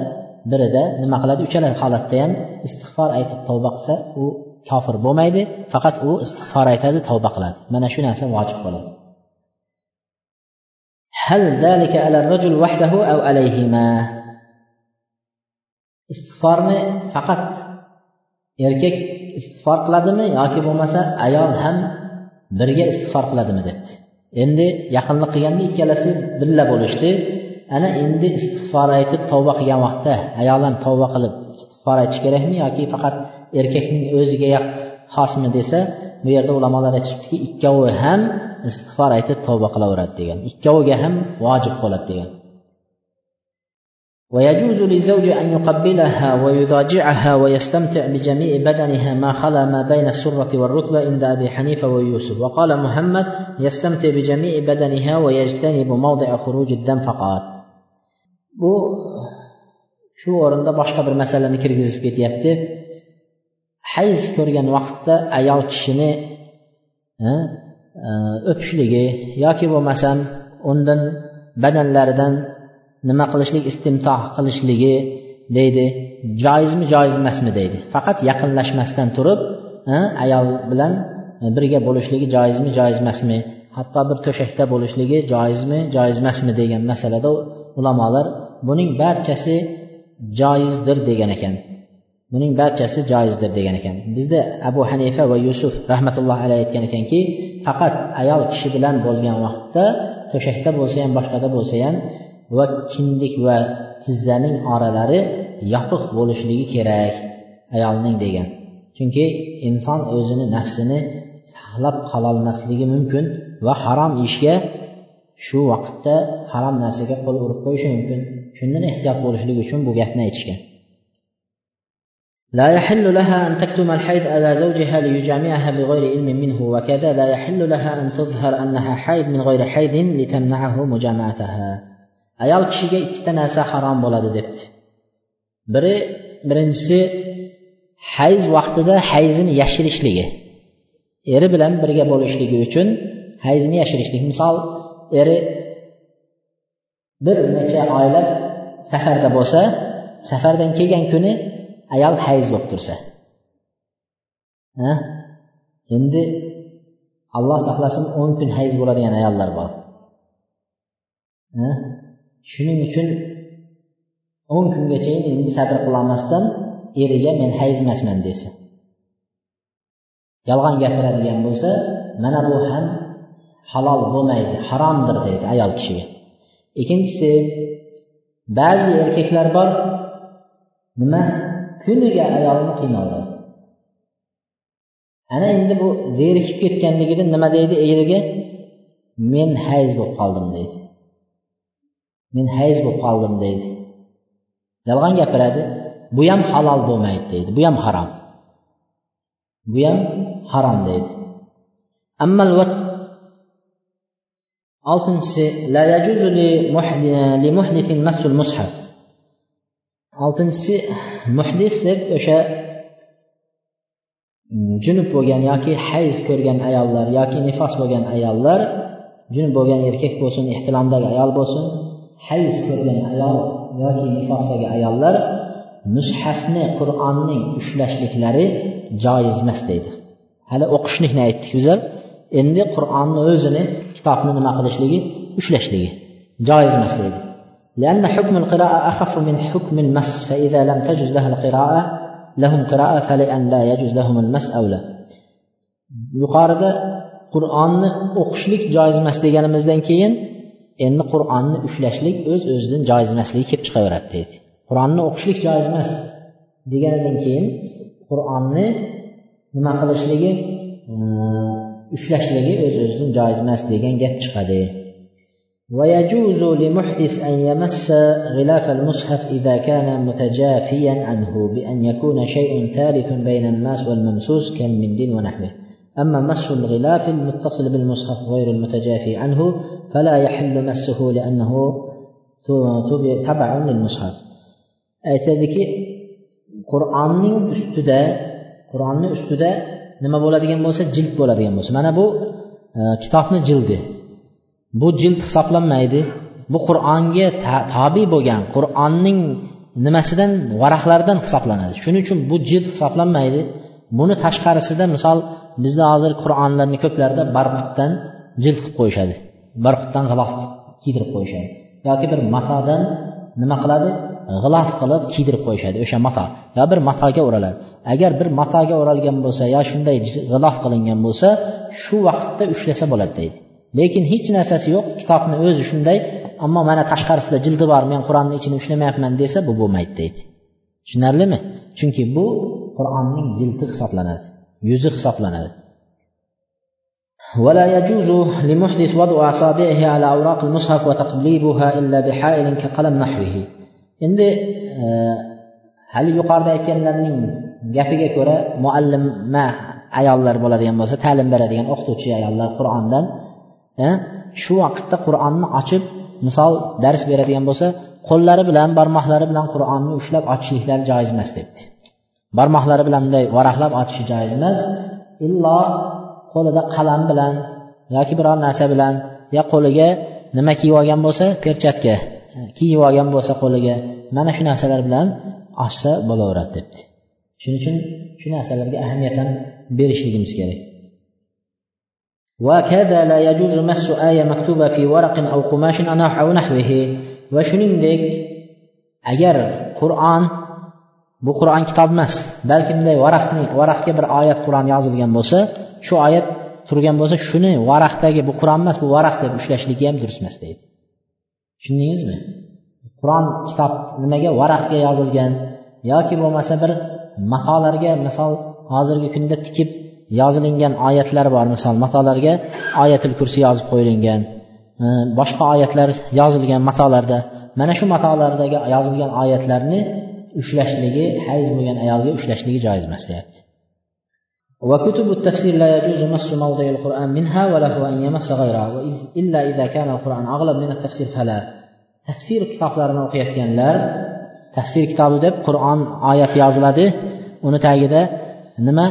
birida nima qiladi uchala holatda ham istig'for aytib tavba qilsa u kofir bo'lmaydi faqat u istig'for aytadi tavba qiladi mana shu narsa vojib bo'ladi هل ذلك على الرجل وحده أو عليهما istig'forni faqat erkak istig'for qiladimi yoki bo'lmasa ayol ham birga istig'for qiladimi debdi Endi yaqinlik qilganda ikkalasi birga bo'lishdi. Ana endi istig'for aytib tavba qilgan vaqtda ayol ham tavba qilib istig'for aytish kerakmi yoki faqat erkakning o'ziga xosmi desa bu yerda ulamolar aytishibdiki ikkovi ham istig'for aytib tavba qilaveradi degan ikkoviga ham vojib bo'ladi degan. ويجوز للزوج أن يقبلها ويضاجعها ويستمتع بجميع بدنها ما خلا ما بين السرة والركبة عند أبي حنيفة ويوسف وقال محمد يستمتع بجميع بدنها ويجتنب موضع خروج الدم فقط bu shu o'rinda boshqa bir masalani kirgizib ketyapti hayz ko'rgan vaqtda ayol kishini o'pishligi yoki bo'lmasam undan badanlaridan nima qilishlik istimtoh qilishligi deydi. Joizmi joiz emasmi deydi. Faqat yaqinlashmasdan turib ayol bilan birga bo'lishligi joizmi joiz emasmi? Hatto bir to'shakda bo'lishligi joizmi joiz emasmi degan masalada ulamolar buning barchasi joizdir degan ekan. Buning barchasi joizdir degan ekan. Bizda abu hanifa va yusuf rahmatullohi alayhi aytgan ekanki faqat ayol kishi bilan bo'lgan vaqtda to'shakda bo'lsa ham boshqada bo'lsa ham va kindik va tizzaning oralari yopiq bo'lishligi kerak ayolning degan chunki inson o'zini nafsini saqlab qololmasligi mumkin va harom ishga shu vaqtda harom narsaga qo'l urib qo'yishi mumkin shundan ehtiyot bo'lishlik uchun bu gapni aytishgan لا يحل لها أن تكتم الحيض على زوجها ليجامعها بغير علم منه وكذا لا يحل لها أن تظهر أنها حيض من غير حيض لتمنعه مجامعتها ayol kishiga ikkita narsa harom bo'ladi debdi. Biri birinchisi hayz vaqtida hayzini yashirishligi. Eri bilan birga bo'lishligi uchun hayzni yashirishlik misol eri bir necha oylab safarda bo'lsa safardan kelgan kuni ayol hayz bo'lib tursa. Endi alloh saqlasin o'n kun hayz bo'ladigan ayollar bor. Shuning uchun o'n kungacha endi sabr qilolmasdan eriga men hayz emasman desa. Yolg'on gapiradigan bo'lsa mana bu ham halol bo'lmaydi haromdir deydi ayol kishiga. Ikkinchisi ba'zi erkaklar bor nima kuniga ayolni qiynaveradi ana endi bu zerikib ketganligida nima deydi eriga men hayz bo'lib qoldim deydi. Men hayz bo'lib qoldim deydi. Yolg'on gapiradi bu ham halol bo'lmaydi deydi bu ham harom bu ham harom deydi. Ammal oltinchisi la yajuzu li muhdisin massul mushaf oltinchisi muhdis deb o'sha mm, junub bo'lgan yoki hayz ko'rgan ayollar yoki nifos bo'lgan ayollar junub bo'lgan erkak bo'lsin ehtilomdagi ayol bo'lsin hayz ko'rgan ayol yoki nifosdagi ayollar mushafni qur'onning ushlashliklari joiz emas deydi hali o'qishlikni aytdik bizlar endi qur'onni o'zini kitobni nima qilishligi ushlashligi joiz emas deydi لأن حكم القراءة أخف من حكم المس فإذا لم تجز لها القراءة لهم قراءة فلأن لا يجوز لهم المس أولى yuqorida qur'onni o'qishlik joiz emas deganimizdan keyin endi qur'onni ushlashlik o'z öz o'zidan joiz emasligi kelib chiqaveradi deydi qur'onni o'qishlik joiz emas deganidan keyin qur'onni nima qilishligi ushlashligi o'z o'zidan joiz emas degan gap chiqadi ويجوز لمحدث أن يمس غلاف المصحف إذا كان متجافيا عنه بأن يكون شيء ثالث بين الماس والممسوس كالمنديل ونحوه أما مس الغلاف المتصل بالمصحف غير المتجافي عنه فلا يحل مسه لأنه تبع للمصحف aytadiki qur'onning ustida qur'onni ustida nima bo'ladigan bo'lsa jild bo'ladigan bo'lsa mana bu e, kitobni jildi bu jild hisoblanmaydi bu qur'onga tobe bo'lgan qur'onning nimasidan varaqlaridan hisoblanadi shuning uchun bu jild hisoblanmaydi buni tashqarisida misol bizda hozir qur'onlarni ko'plarida barqutdan jild qilib qo'yishadi. Barqutdan g'ilof kiydirib qo'yishadi. Yoki bir matodan nima qiladi? G'ilof qilib kiydirib qo'yishadi o'sha mato. Yo bir matoga o'raladi. Agar bir matoga o'ralgan bo'lsa yo shunday g'ilof qilingan bo'lsa shu vaqtda ushlasa bo'ladi deydi. Lekin hech narsasi yo'q kitobni o'zi shunday ammo mana tashqarisida jildi bor men qur'onni ichini ushlamayapman desa bu bo'lmaydi deydi. Tushunarlimi? Chunki bu qur'onning jildi hisoblanadi yuzi hisoblanadi ولا يجوز لمحدث وضع أصابعه على أوراق المصحف وتقليبها إلا بحائل كقلم نحوه endi e, hali yuqorida aytganlarning gapiga ko'ra muallima ayollar bo'ladigan bo'lsa ta'lim beradigan o'qituvchi ayollar qur'ondan e, shu vaqtda qur'onni ochib misol dars beradigan bo'lsa qo'llari bilan barmoqlari bilan qur'onni ushlab ochishliklari joiz emas debdi barmoqlari bilan bunday varaqlab ochishi joiz emas illo qo'lida qalam bilan yoki biror narsa bilan yo qo'liga nima kiyib olgan bo'lsa perchatka kiyib olgan bo'lsa qo'liga mana shu narsalar bilan ochsa bo'laveradi debdi shuning uchun shu narsalarga ahamiyat ham berishligimiz kerak وكذا لا يجوز مس آية مكتوبة في ورق أو قماش أو نحوه وشنingdek agar qur'on bu qur'on kitob emas balki bunday varaqni varaqga bir oyat qur'on yozilgan bo'lsa shu oyat turgan bo'lsa shuni varaqdagi bu qur'on emas bu varaq deb ushlashligi ham durust emas deydi. Tushundingizmi? Qur'on kitob nimaga varaqga yozilgan yoki bo'lmasa bir matolarga misol hozirgi kunda tikib yozilingan oyatlar bor misol matolarga oyatil kursi yozib qo'yilgan e, boshqa oyatlar yozilgan matolarda mana shu matolardagi yozilgan oyatlarni ushlashligi hayz bo'lgan ayolga ushlashligi joiz emas deyapti وكتب التفسير لا يجوز مس موضع القرآن منها وله أن يمس غيرها إلا إذا كان القرآن أغلب من التفسير فلا tafsir kitoblarini o'qiyotganlar tafsir kitobi deb qur'on oyat yoziladi uni tagida nima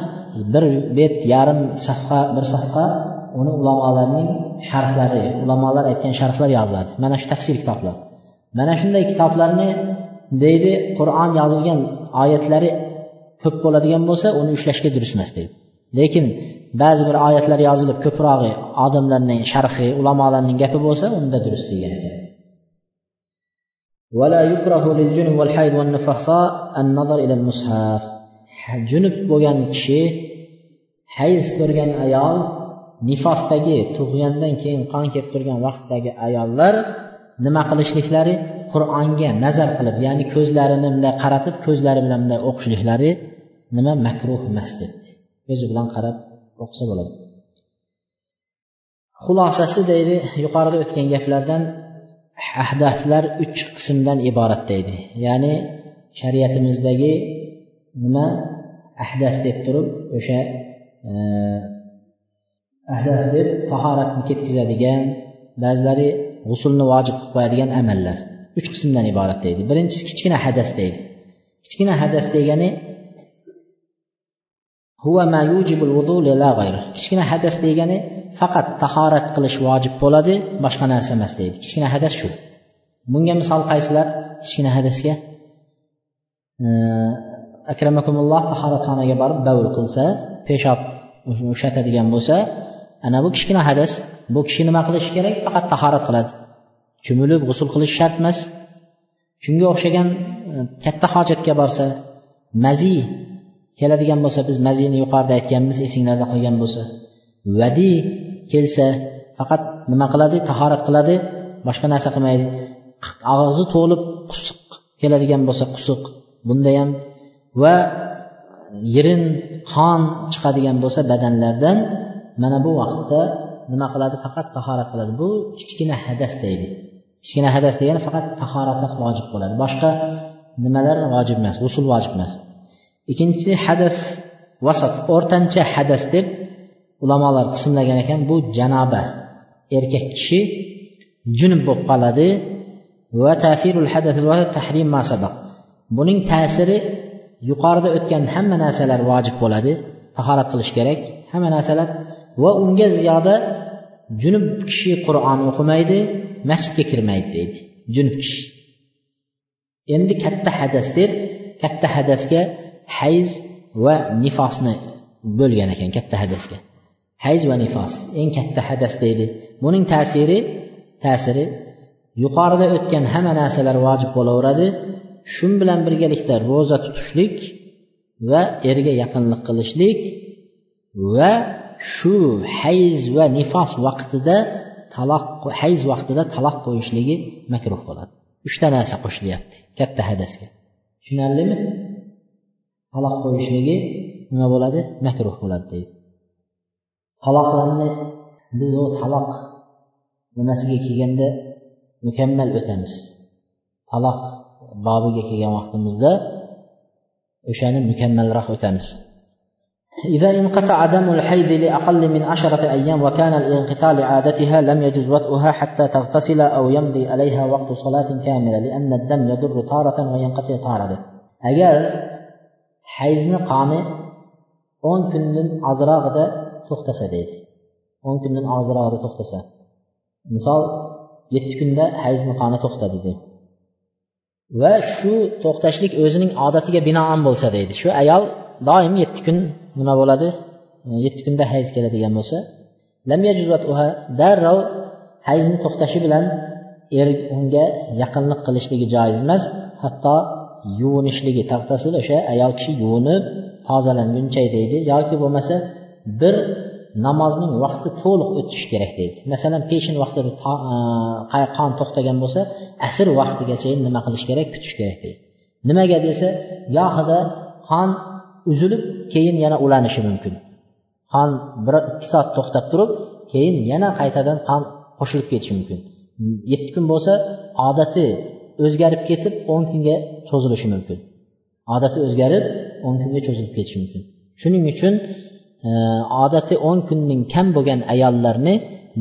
bir bet yarim safha bir safha uni ulamolarning sharhlari ulamolar aytgan sharhlar yoziladi mana shu tafsir kitoblar mana shunday kitoblarni deydi qur'on yozilgan oyatlari ko'p bo'ladigan bo'lsa uni ushlashga durust emas deydi lekin ba'zi bir oyatlar yozilib ko'prog'i odamlarning sharhi ulamolarning gapi bo'lsa unda durust degan ekan ولا يكره للجنب والحيض والنفساء النظر إلى المصحف junub bo'lgan kishi hayz ko'rgan ayol nifosdagi tug'gandan keyin qon kelib turgan vaqtdagi ayollar nima qilishliklari qur'onga nazar qilib ya'ni ko'zlarini bunday qaratib ko'zlari bilan bunday o'qishliklari nima makruh emas debdi ko'zi bilan qarab o'qisa bo'ladi. Xulosasi deydi yuqorida o'tgan gaplardan ahdaflar uch qismdan iborat deydi. Ya'ni shariatimizdagi nima ahdas deb turib o'sha e, deb tahoratni ketkazadigan ba'zilari g'usulni vojib qilib qo'yadigan amallar. Uch qismdan iborat deydi. Birinchisi kichkina hadas deydi. Kichkina hadas degani kichkina hadas degani faqat tahorat qilish vojib bo'ladi boshqa narsa emas deydi. Kichkina hadas shu. Bunga misol qaysilar? Kichkina hadasga akramakumulloh tahoratxonaga borib bavul qilsa peshob ushlatadigan bo'lsa ana bu kichkina hadas. Bu kishi nima qilishi kerak? Faqat tahorat qiladi. Cho'milib g'usul qilish shart emas. Shunga o'xshagan e, katta hojatga borsa mazi keladigan bo'lsa biz mazini yuqorida aytganmiz esinglarda qolgan bo'lsa. Vadi kelsa faqat nima qiladi? Tahorat qiladi boshqa narsa qilmaydi. Og'zi to'lib qusiq keladigan bo'lsa qusiq bunda ham. Va yirin qon chiqadigan bo'lsa badanlardan mana bu vaqtda nima qiladi? Faqat tahorat qiladi. Bu kichkina hadas deydi. Kichkina hadas degani faqat tahorati vojib bo'ladi. Boshqa nimalar vojib emas g'usul vojib emas. Ikkinchisi hadas vasat o'rtancha hadas deb ulamolar qismlagan ekan bu janoba. Erkak kishi junub bo'lib qoladi. Va tafirul tahrim buning ta'siri yuqorida o'tgan hamma narsalar vojib bo'ladi. Tahorat qilish kerak. Hamma narsalar va unga ziyoda junub kishi qur'on o'qimaydi masjidga kirmaydi deydi junub kishi. Endi katta hadas deb katta hadasga hayz va nifosni bo'lgan ekan katta hadasga. Hayz va nifos eng katta hadas deydi. Buning ta'siri ta'siri yuqorida o'tgan hamma narsalar vojib bo'laveradi. Shu bilan birgalikda ro'za tutishlik va erga yaqinlik qilishlik va shu hayz va nifos vaqtida taloq hayz vaqtida taloq qo'yishligi makruh bo'ladi. Uchta narsa qo'shilyapti katta hadasga. Tushunarlimi? Taloq qo'yishligi nima bo'ladi? Makruh bo'ladi deydi. Taloqlarni biz u taloq nimasiga kelganda mukammal o'tamiz. Taloq bobiga kelgan vaqtimizda o'shani mukammalroq o'tamiz. إذا انقطع دم الحيض لأقل من عشرة أيام وكان الانقطاع لعادتها لم يجز وطئها حتى تغتسل أو يمضي عليها وقت صلاة كاملة لأن الدم يدر طارة وينقطع طارة أجل حيزن قانة أون كنن أزراغ ده تختسى ديت. أون كنن أزراغ ده تختسى مثال يتكن ده حيزن قانة تختى ديت. وشو تختشلك أوزنين عادتك بناء بولسى ديت. شو أيال doim yetti kun nima bo'ladi? Yetti kunda hayz keladigan bo'lsa darrov hayzni to'xtashi bilan er unga yaqinlik qilishligi joiz emas hatto yuvinishligi taqtasil o'sha ayol kishi yuvinib tozalanguncha deydi. Yoki bo'lmasa bir namozning vaqti to'liq o'tishi kerak deydi. Masalan peshin vaqtida e, qon to'xtagan bo'lsa asr vaqtigacha nima qilish kerak? Kutish kerak deydi. Nimaga desa gohida qon uzilib keyin yana ulanishi mumkin. Qon bir ikki soat to'xtab turib keyin yana qaytadan qon qo'shilib ketishi mumkin. Yetti kun bo'lsa odati o'zgarib ketib o'n kunga cho'zilishi mumkin. Odati o'zgarib o'n kunga cho'zilib ketishi mumkin. Shuning uchun e, odati o'n kunning kam bo'lgan ayollarni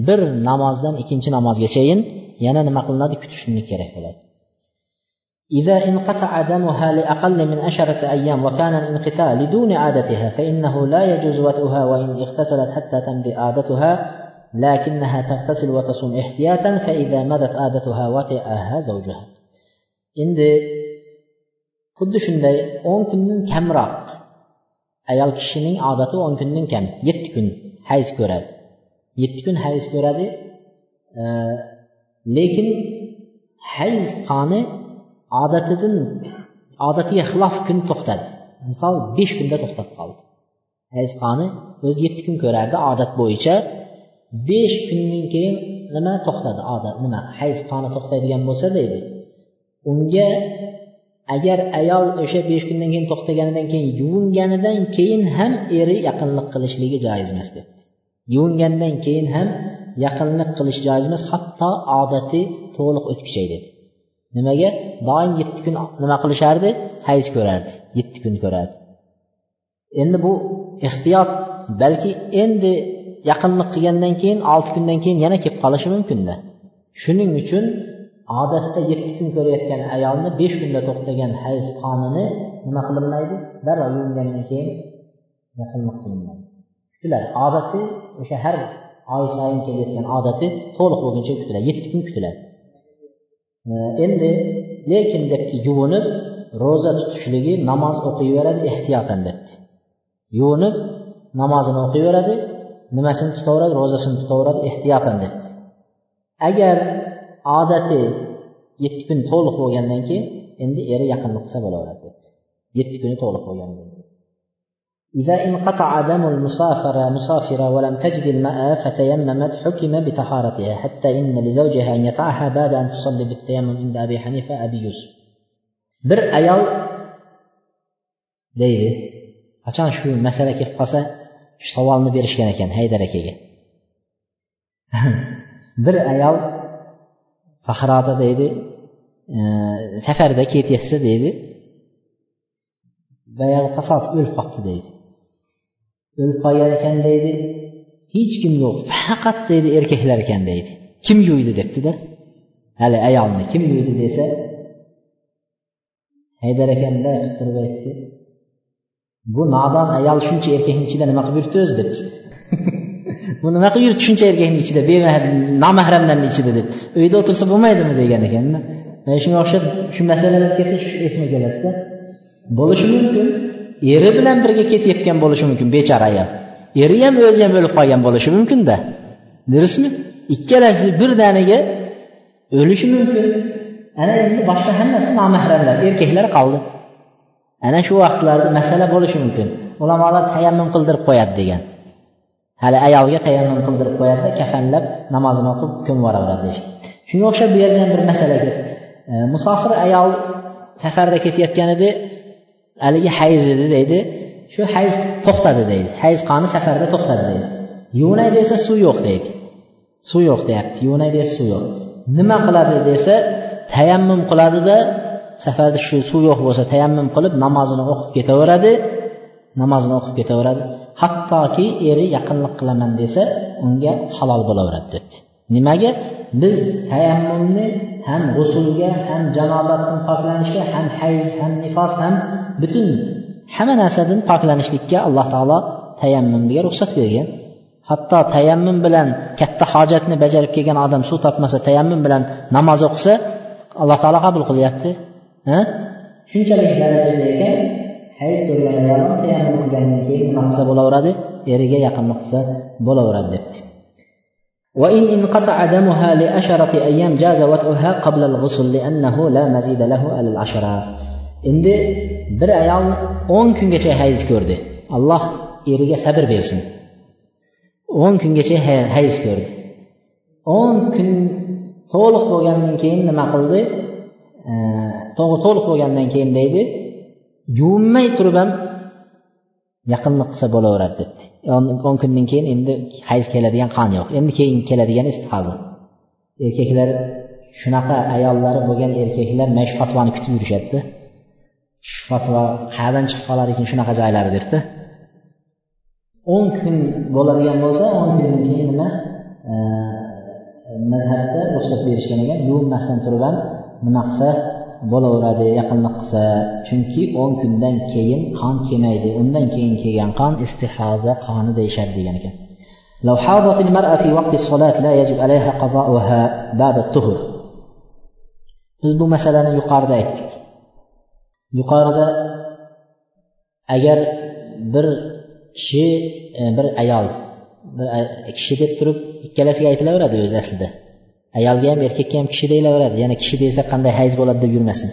bir namozdan ikkinchi namozgachayin yana nima qilinadi? Kutishlik kerak bo'ladi. إذا انقطع دمها لأقل من عشرة أيام وكان الانقطاع لدون عادتها فإنه لا يجوز وطئها وإن اغتسلت حتى تمضي عادتها لكنها تغتسل وتصوم احتياطا فإذا مضت عادتها وطئها زوجها. endi xuddi shunday o'n kundan kamroq ayol kishining odati o'n kundan kam yetti kun hayz ko'radi yetti kun hayz ko'radi lekin hayz qoni odatidan odatiga xilof kun to'xtadi. Misol besh kunda to'xtab qoldi. Hayz qoni o'zi yetti kun ko'rardi odat bo'yicha. Besh kundan keyin nima to'xtadi? Odat nima? Hayz qoni to'xtaydigan bo'lsa deydi. Unga agar ayol o'sha besh kundan keyin to'xtaganidan keyin yuvinganidan keyin ham eri yaqinlik qilishligi joiz emas debdi. Yuvingandan keyin ham yaqinlik qilish joiz emas hatto odati to'liq o'tgichay dedi nimaga? Doim yetti kun nima qilishardi? Hayz ko'rardi. Yetti kun ko'rardi. Endi bu ehtiyot balki endi yaqinlik qilgandan keyin olti kundan keyin yana kelib qolishi mumkinda. Shuning uchun odatda yetti kun ko'rayotgan ayolni besh kunda to'xtagan hayz qonini nima qilinmaydi darrov yuvingandan keyin yaqinlik qilinmaydi kutiladi odati o'sha har oy sayin kelayotgan odati to'liq bo'lguncha kutiladi yetti kun kutiladi endi lekin debdi yuvinib ro'za tutishligi namoz o'qiyveradi ehtiyotan debdi. Yuvinib namozini o'qiyveradi nimasini tutaveradi ro'zasini tutaveradi ehtiyotan debdi. Agar odati yetti kun to'liq bo'lgandan keyin endi eri yaqinlik qilsa bo'laveradi debdi. Yetti kuni to'liq bo'lgandan keyin. إذا انقطع دم المسافرة مسافرة ولم تجد الماء فتيممت حكم بطهارتها حتى إن لزوجها أن يطعها بعد أن تصلي بالتيمم عند أبي حنيفة أبي يوسف. بر أيال ديدي عشان شو مسألة كيف قصة؟ سوال نبيرش كان كان؟ هيدا ركية بر أيال صحرادة ديدي آه، سفر دكيت يسد ديدي بيا قصات أول فقط ديدي o'lib qolgan ekan deydi. Hech kim yo'q faqat deydi erkaklar ekan deydi. Kim yuvdi debdida. Hali ayolni kim yuvdi desa haydar ekan bunday qilib turib aytdi. Bu nodon ayol shuncha erkakni ichida nima qilib yuribdi o'zi debdi. Bu nima qilib yuribdi shuncha erkakni ichida nomahramlarni ichida deb uyda o'tirsa bo'lmaydimi degan ekanda. Mana shunga o'xshab shu masalalar kelsa shu esimga keladida bo'lishi mumkin. Eri bilan birga ketayotgan bo'lishi mumkin bechora ayol. Eri ham o'zi ham o'lib qolgan bo'lishi mumkinda durustmi ikkalasi birdaniga o'lishi mumkin. Ana endi boshqa hammasi nomahramlar erkaklar qoldi. Ana shu vaqtlarda masala bo'lishi mumkin. Ulamolar tayammum qildirib qo'yadi degan. Hali ayolga tayammum qildirib qo'yadida kafanlab namozini o'qib ko'mib yuboraveradi deyishdi shunga o'xshab bu yerda ham bir masala e, musofir ayol safarda ketayotgan edi haligi hayz edi deydi. Shu hayz to'xtadi deydi. Hayz qoni safarda to'xtadi deydi. Yuvinay desa suv yo'q deydi. Suv yo'q deyapti. Yuvinay desa suv yo'q. Nima qiladi desa tayammum qiladida safarda shu suv yo'q bo'lsa tayammum qilib namozini o'qib ketaveradi. Namozini o'qib ketaveradi. Hattoki eri yaqinlik qilaman desa unga halol bo'laveradi debdi. Nimaga? Biz tayammumni ham g'usulga ham janobatdan poklanishga ham hayz ham nifos ham butun hamma narsadan poklanishlikka alloh taolo tayammumga ruxsat bergan hatto tayammum bilan katta hojatni bajarib kelgan odam suv topmasa tayammum bilan namoz o'qisa alloh taolo qabul qilyapti shunchalik darajada ekan hayz ko'rgan ayol tayammum qilgandan keyin nima qilsa bo'laveradi eriga yaqinlik qilsa bo'laveradi debdi وإن انقطع دمها لعشرة أيام جاز وطئها قبل الغسل لأنه لا مزيد له على العشرة endi bir ayol o'n kungacha hayz ko'rdi. Alloh eriga sabr bersin. O'n kungacha hayz ko'rdi. O'n kun to'liq bo'lgandan keyin nima qildi? To'liq bo'lgandan keyin deydi yuvinmay turib ham yaqinlik qilsa bo'laveradi debdi. O'n kundan keyin endi hayz keladigan qon yo'q. Endi keyin keladigan istihoza erkaklar shunaqa ayollari bo'lgan erkaklar mana shu fatvoni kutib yurishadida shu fatvo qayerdan chiqib qolar ekan shunaqa joylari debdi o'n kun bo'ladigan bo'lsa o'n kundan keyin nima mazhabda ruxsat berishgan ekan yuvinmasdan turib ham nima qilsa bo'laveradi yaqinlik qilsa chunki o'n kundan keyin qon kelmaydi undan keyin kelgan qon istihoza qoni deyishadi degan ekan لو حاضت المرأة في وقت الصلاة لا يجب عليها قضاؤها بعد الطهر biz bu masalani yuqorida aytdik Yuqorida agar bir kishi e, bir ayol bir e, kishi deb turib ikkalasiga aytilaveradi o'zi aslida. Ayolga ham erkakka ham kishi deyilaveradi yana kishi desa qanday hayz bo'ladi deb yurmasin.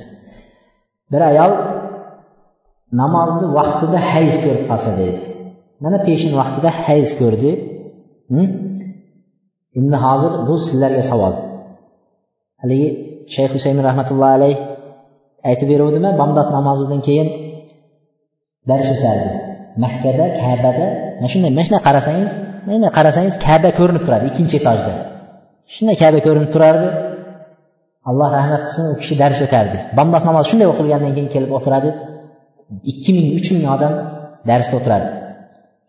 Bir ayol namozni vaqtida hayz ko'rib qolsa deydi. Mana peshin vaqtida hayz ko'rdi. Endi hozir bu sizlarga savol. Haligi shayx husayn rahmatullohi alayh aytib beruvdimi? Bomdod namozidan keyin dars o'tardi. Makkada kabada mana shunday mana shunday qarasangiz mana qarasangiz kaba ko'rinib turadi ikkinchi etajda. Shunday kaba ko'rinib turardi. Alloh rahmat qilsin u kishi dars o'tardi. Bomdod namozi shunday o'qilgandan keyin kelib o'tiradi. Ikki ming uch ming odam darsda o'tiradi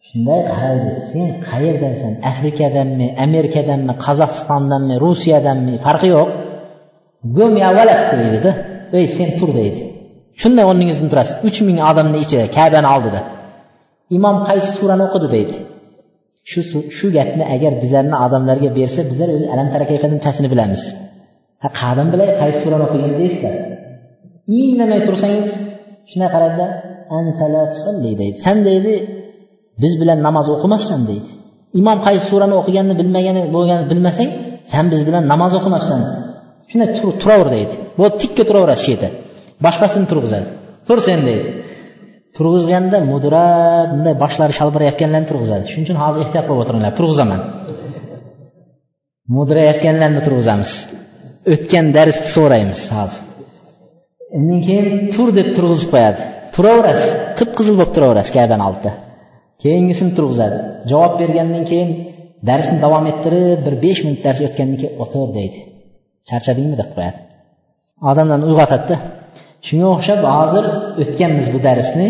shunday qaraydi sen qayerdansan? Afrikadanmi amerikadanmi qozog'istondanmi rusiyadanmi? Farqi yo'q. Gum avvalat deydida. Ey sen tur deydi. Shunday o'rningizdan turasiz. Uch ming odamni ichida kabani oldida imom qaysi surani o'qidi deydi. Shu shu gapni agar bizlarni odamlarga bersa bizlar o'zi alam tarakayfadan tasini bilamiz. Ha qadim bilay qaysi surani o'qigan deysizlar. Indamay tursangiz shunday qaradida deydi. San deydi biz bilan namoz o'qimabsan deydi. Imom qaysi surani o'qiganini bilmagani bo'lganini bilmasang san biz bilan namoz o'qimabsan shunday turaver deydi. Bu tikka turaverasiz shu yerda boshqasini turg'izadi. Tur sen deydi. Turg'izganda mudrab bunday boshlari shalvirayotganlarni turg'izadi. Shuning uchun hozir ehtiyot bo'lib o'tiringlar. Turg'izaman. Mudrayotganlarni turg'izamiz. O'tgan darsni so'raymiz hozir. Undan keyin tur deb turg'izib qo'yadi. Turaverasiz qip qizil bo'lib turaverasiz kabani oldida keyingisini turg'izadi. Javob bergandan keyin darsni davom ettirib bir besh minut dars o'tgandan keyin o'tir deydi. Charchadingmi deb qo'yadi. Odamlarni uyg'otadida shunga o'xshab hozir o'tganmiz bu darsni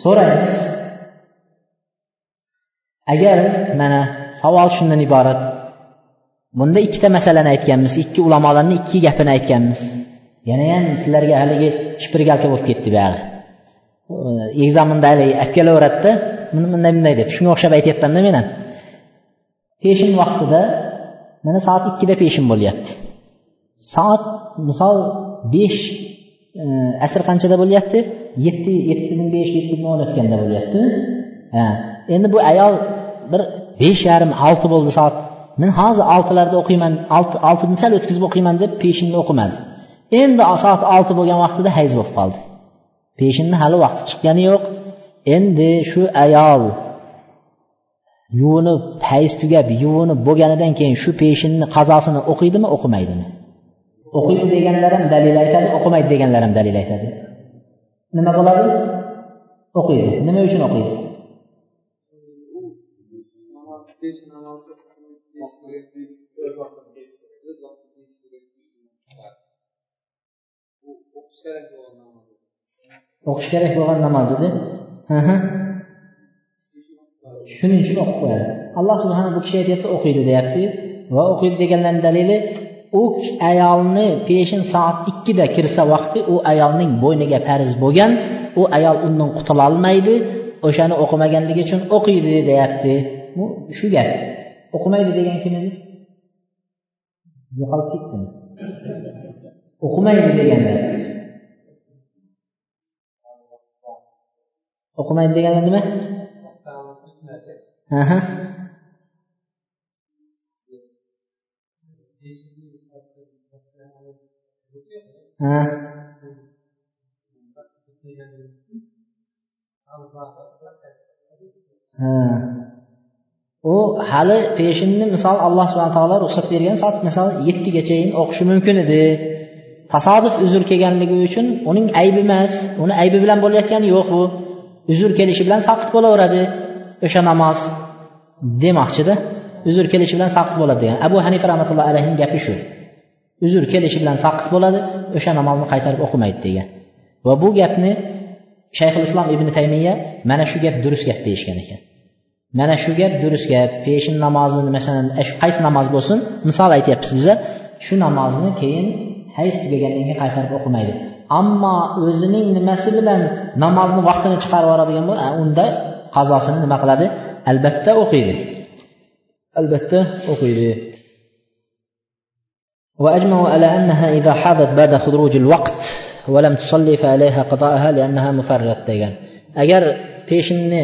so'raymiz. Agar mana savol shundan iborat bunda ikkita masalani aytganmiz ikki ulamolarni ikki gapini aytganmiz. Yanayam sizlarga haligi shpirgalka bo'lib ketdi buyog'i ekzamenda haligi olib kelaveradida bunday bunday deb shunga o'xshab aytyapmanda men ham peshin vaqtida mana soat ikkida peshin bo'lyapti. Soat misol besh e, asr qanchada bo'lyapti? Yetti yettidan besh yettidan o'n o'tganda bo'lyapti. Ha endi bu ayol bir besh yarim olti bo'ldi soat. Men hozir oltilarda o'qiyman olti oltini sal o'tkazib o'qiyman deb peshinni o'qimadi endi soat olti bo'lgan vaqtida hayz bo'lib qoldi. Peshinni hali vaqti chiqqani yo'q. Endi shu ayol yuvinib hayz tugab yuvinib bo'lganidan keyin shu peshinni qazosini o'qiydimi o'qimaydimi? O'qiydi deganlar ham dalil aytadi o'qimaydi deganlar ham dalil aytadi. Nima bo'ladi? O'qiydi. Nima uchun o'qiydi? O'qish kerak bo'lgan namoz edi. Shuning uchun o'qib qo'yadi. Alloh subhana bu kishi aytyapti o'qiydi deyapti. Va o'qiydi deganlarni dalili u ayolni peshin soat ikkida kirsa vaqti u ayolning bo'yniga farz bo'lgan u ayol undan qutulolmaydi o'shani o'qimaganligi uchun o'qiydi deyapti. Bu shu gap. O'qimaydi degan kim edi? Yo'qolib ketdimi o'qimaydi deganlar o'qimaydi degani nima ha? U hali peshinni misol alloh subhana taolo ruxsat bergan soat misol yettigachayin o'qishi mumkin edi. Tasodif uzr kelganligi uchun uning aybi emas uni aybi bilan bo'layotgani yo'q bu uzr kelishi bilan saqit bo'laveradi. O'sha namoz demoqchida. Uzr kelishi bilan saqit bo'ladi degan. Abu hanifa rahmatullohi alayhini gapi shu. Uzr kelishi bilan saqit bo'ladi o'sha namozni qaytarib o'qimaydi degan. Va bu gapni shayxul islom ibn taymiya mana shu gap durust gap deyishgan ekan. Mana shu gap durust gap peshin namozini masalan qaysi namoz bo'lsin misol aytyapmiz biza shu namozni keyin hayz tugagandan keyin qaytarib o'qimaydi. Ammo o'zining nimasi bilan namozni vaqtini chiqarib yuboradigan bo'lsa unda qazosini nima qiladi? Albatta o'qiydi. Albatta o'qiydi. وأجمعوا على أنها إذا حاضت بعد خروج الوقت ولم تصلي فعليها قضاءها لأنها مفرط degan agar peshinni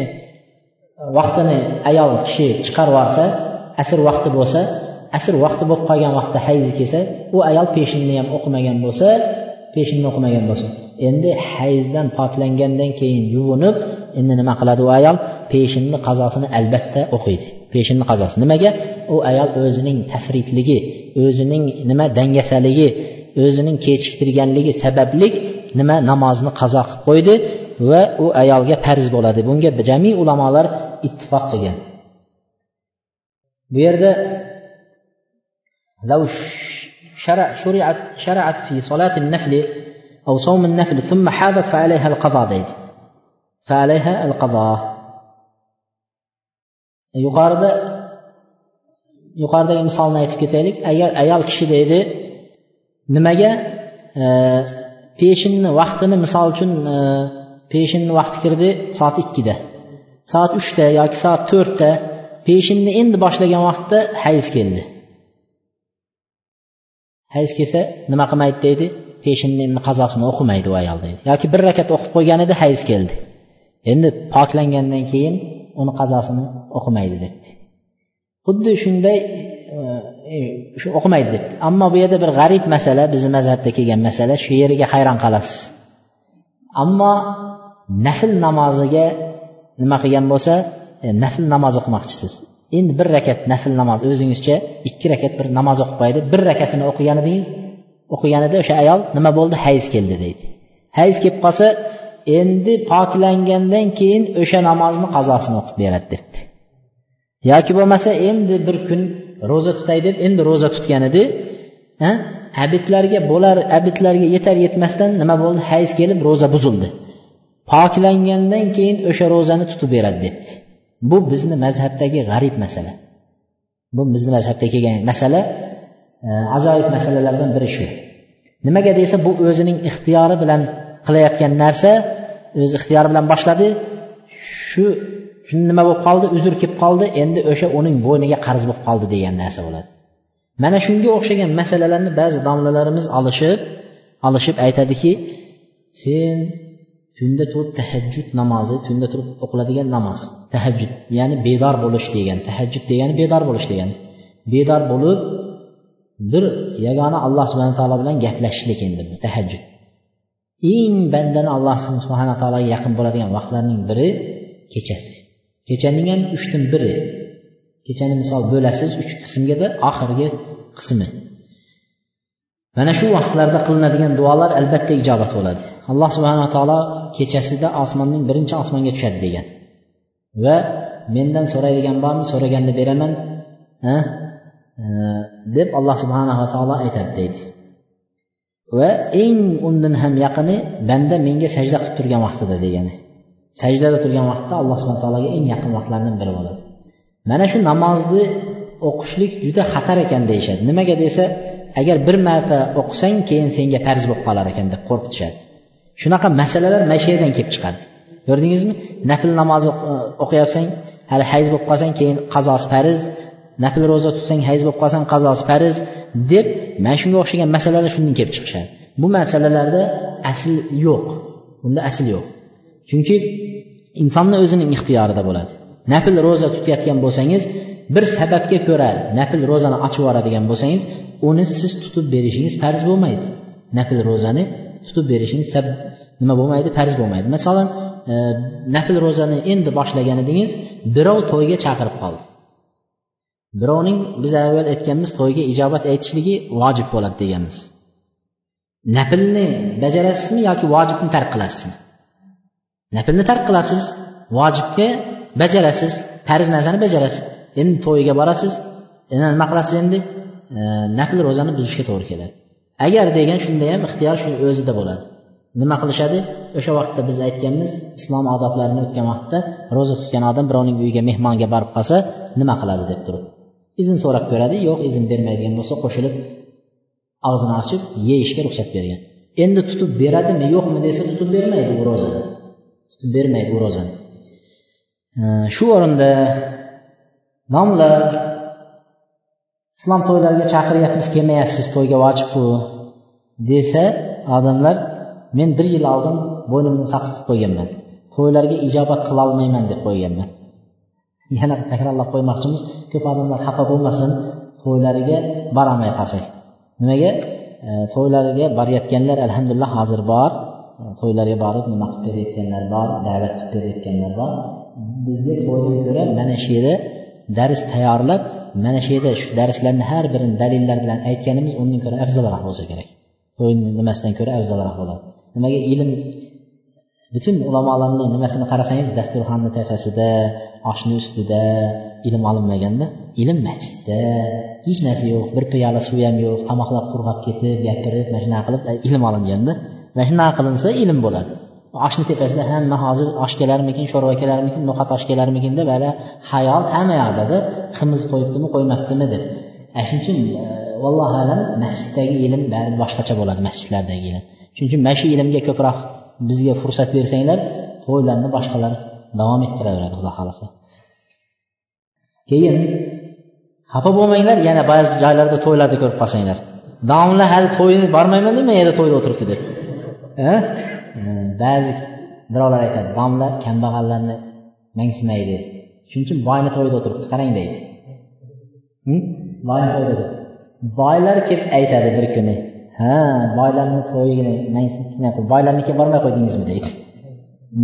vaqtini ayol kishi chiqarib yuborsa asr vaqti bo'lsa asr vaqti bo'lib qolgan vaqtda hayzi kelsa u ayol peshinni ham o'qimagan bo'lsa peshinni o'qimagan bo'lsa endi hayzdan poklangandan keyin yuvinib endi nima qiladi u ayol peshinni qazosini albatta o'qiydi peshinni qazosi nimaga u ayol o'zining tafritligi o'zining nima dangasaligi o'zining kechiktirganligi sababli nima namozni qazo qilib qo'ydi va u ayolga farz bo'ladi bunga jami ulamolar ittifoq qilgan bu yerda لو شرع شرعت شرعت في صلاة النفل أو صوم النفل ثم حاضت فعليها القضاء deydi فعليها القضاء yuqorida yuqoridagi misolni aytib ketaylik. Agar ayol kishi deydi nimaga e, peshinni vaqtini misol uchun e, peshinni vaqti kirdi soat ikkida. Soat uchda yoki soat to'rtda peshinni endi boshlagan vaqtda hayz keldi. Hayz kelsa nima qilmaydi deydi? Peshinni endi qazosini o'qimaydi u ayol deydi. Yoki bir rakat o'qib qo'ygan edi hayz keldi. Endi poklangandan keyin uni qazosini o'qimaydi debdi. Xuddi shunday e, e, shu o'qimaydi debdi. Ammo bu yerda bir g'arib masala bizni mazhabda kelgan masala shu yeriga hayron qolasiz. Ammo nafl namoziga nima qilgan bo'lsa e, nafl namoz o'qimoqchisiz. Endi bir rakat nafl namoz o'zingizcha ikki rakat bir namoz o'qib qo'ydi bir rakatini o'qigan edingiz o'qiganida o'sha ayol nima bo'ldi? Hayz keldi deydi. Hayz kelib qolsa endi poklangandan keyin o'sha namozni qazosini o'qib beradi debdi. Yoki bo'lmasa endi bir kun ro'za tutay deb endi ro'za tutgan edi abidlarga bo'lar abidlarga yetar yetmasdan nima bo'ldi? Hayz kelib ro'za buzildi. Poklangandan keyin o'sha ro'zani tutib beradi debdi. Bu bizni mazhabdagi g'arib masala. Bu bizni mazhabda kelgan masala e, ajoyib masalalardan biri shu. Nimaga desa bu o'zining ixtiyori bilan qilayotgan narsa o'z ixtiyori bilan boshladi. Shu shu nima bo'lib qoldi? Uzr kelib qoldi. Endi o'sha uning bo'yniga qarz bo'lib qoldi degan narsa bo'ladi. Mana shunga o'xshagan masalalarni ba'zi domlalarimiz olishib olishib aytadiki sen tunda turib tahajjud namozi tunda turib o'qiladigan namoz tahajjud ya'ni bedor bo'lish degan tahajjud degani bedor bo'lish degani bedor bo'lib bir yagona alloh subhana taolo bilan gaplashishlik endi bu tahajjud. Eng bandani alloh subhana taologa yaqin bo'ladigan vaqtlarning biri kechasi. Kechaning ham uchdan biri. Kechani misol bo'lasiz uch qismgada oxirgi qismi. Mana shu vaqtlarda qilinadigan duolar albatta ijobat bo'ladi. Alloh subhanaa taolo kechasida osmonning birinchi osmonga tushadi degan. Va mendan so'raydigan bormi so'raganda beraman deb alloh subhanava taolo aytadi deydi. Va eng undan ham yaqini banda menga sajda qilib turgan vaqtida degani. Sajdada turgan vaqtda alloh subhana taologa eng yaqin vaqtlardan biri bo'ladi. Mana shu namozni o'qishlik juda xatar ekan deyishadi. Nimaga desa agar bir marta o'qisang keyin senga farz bo'lib qolar ekan deb qo'rqitishadi. Shunaqa masalalar mana shu yerdan kelib chiqadi. Ko'rdingizmi? Nafl namozi e, o'qiyapsang hali hayz bo'lib qolsang keyin qazosi farz nafl ro'za tutsang hayz bo'lib qolsang qazosi farz deb mana shunga o'xshagan masalalar shundan kelib chiqishadi. Bu masalalarda asl yo'q. Bunda asl yo'q. Chunki insonni o'zining ixtiyorida bo'ladi. Nafl ro'za tutayotgan bo'lsangiz bir sababga ko'ra nafl ro'zani ochib yuboradigan bo'lsangiz uni siz tutib berishingiz farz bo'lmaydi. Nafl ro'zani tutib berishingiz nima bo'lmaydi? Farz bo'lmaydi. Masalan e, nafl ro'zani endi boshlagan edingiz birov to'yga chaqirib qoldi. Birovning biz avval aytganmiz to'yga ijobat aytishligi vojib bo'ladi deganmiz. Naflni bajarasizmi yoki vojibni tark qilasizmi? Naflni tark qilasiz vojibga bajarasiz farz narsani bajarasiz. Endi to'yiga borasiz endi nima qilasiz endi? E, nafl ro'zani buzishga to'g'ri keladi. Agar degan shunda ham ixtiyor shu o'zida bo'ladi. Nima qilishadi? O'sha vaqtda biz aytganmiz islom odoblarini o'tgan vaqtda ro'za tutgan odam birovning uyiga mehmonga borib qolsa nima qiladi deb turib. Izn so'rab ko'radi yo'q izn bermaydigan bo'lsa qo'shilib og'zini ochib yeyishga ruxsat bergan. Endi tutib beradimi yo'qmi desa tutib bermaydi u ro'zani tutib bermaydi u ro'zani shu o'rinda nomlar islom to'ylariga chaqiryapmiz kelmayapsiz to'yga vojibku desa odamlar men bir yil oldin bo'ynimni saqitib qo'yganman. To'ylarga ijobat qilolmayman deb qo'yganman. Yana takrorlab qo'ymoqchimiz ko'p odamlar xafa bo'lmasin to'ylariga borolmay qolsak. Nimaga? E, to'ylariga borayotganlar alhamdulillah hozir bor. E, To'ylarga borib nima qilib berayotganlar bor da'vat qilib berayotganlar bor. Bizga to'ydan ko'ra mana shu yerda dars tayyorlab mana shu yerda shu darslarni har birini dalillar bilan aytganimiz undan ko'ra afzalroq bo'lsa kerak. To'yni nimasidan ko'ra afzalroq bo'ladi. Nimaga ilm butun ulamolarni nimasini qarasangiz dasturxonni tepasida oshni ustida ilm olinmaganda ilm masjidda hech narsa yo'q bir piyola suv ham yo'q tomoqlar qurg'ab ketib gapirib mana shunaqa qilib ilm olinganda. Mana shunaqa qilinsa ilm bo'ladi. Oshni tepasida hamma hozir osh kelarmikin sho'rva kelarmikin no'xat osh kelarmikin deb hali hayol hamma yoqdada qimiz qo'yibdimi qo'ymabdimi deb. Ana shuning uchun e, vallohu alam masjiddagi ilm bari boshqacha bo'ladi masjidlardagi ilm. Shuning uchun mana shu ilmga ko'proq bizga fursat bersanglar to'ylarni boshqalar davom ettiraveradi xudo xohlasa. Keyin xafa bo'lmanglar yana ba'zi joylarda to'ylarda ko'rib qolsanglar. Domla hali to'yni bormayman deyman yerda to'yda o'tiribdi deb. Ba'zi birovlar aytadi domla kambag'allarni mensimaydi shuning uchun boyni to'yida o'tiribdi qarang deydi. Hm? Boyni to'yida boylar kelib aytadi bir kuni ha boylarni to'yini boylarnikiga bormay qo'ydingizmi deydi.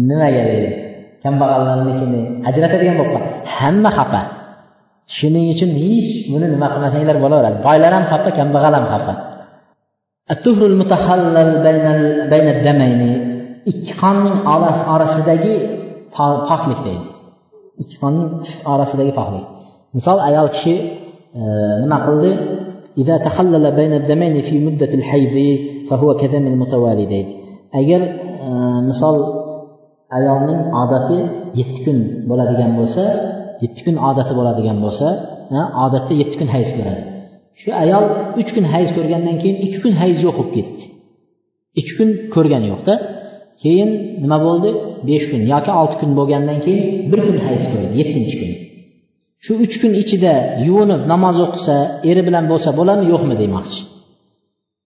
Nimaga deydi. Kambag'allarnikini ajratadigan bo'lib qoldi. Hamma xafa. Shuning uchun hech buni nima qilmasanglar bo'laveradi. Boylar ham xafa kambag'al ham xafa. Ikki qonning orasidagi poklik deydi. Ikki qonning orasidagi poklik. Misol ayol kishi e, nima qildi? إذا تخلل بين الدمين في مدة الحيض فهو كدم المتوالي deydi agar misol ayolning odati yetti kun bo'ladigan bo'lsa yetti kun odati bo'ladigan bo'lsa odatda yetti kun hayz ko'radi shu ayol uch kun hayz ko'rgandan keyin ikki kun hayz yo'q bo'lib ketdi ikki kun ko'rgani yo'qda keyin nima bo'ldi besh kun yoki olti kun bo'lgandan keyin bir kun hayz ko'rdi yettinchi kun shu uch kun ichida yuvinib namoz o'qisa eri bilan bo'lsa bo'ladimi yo'qmi demoqchi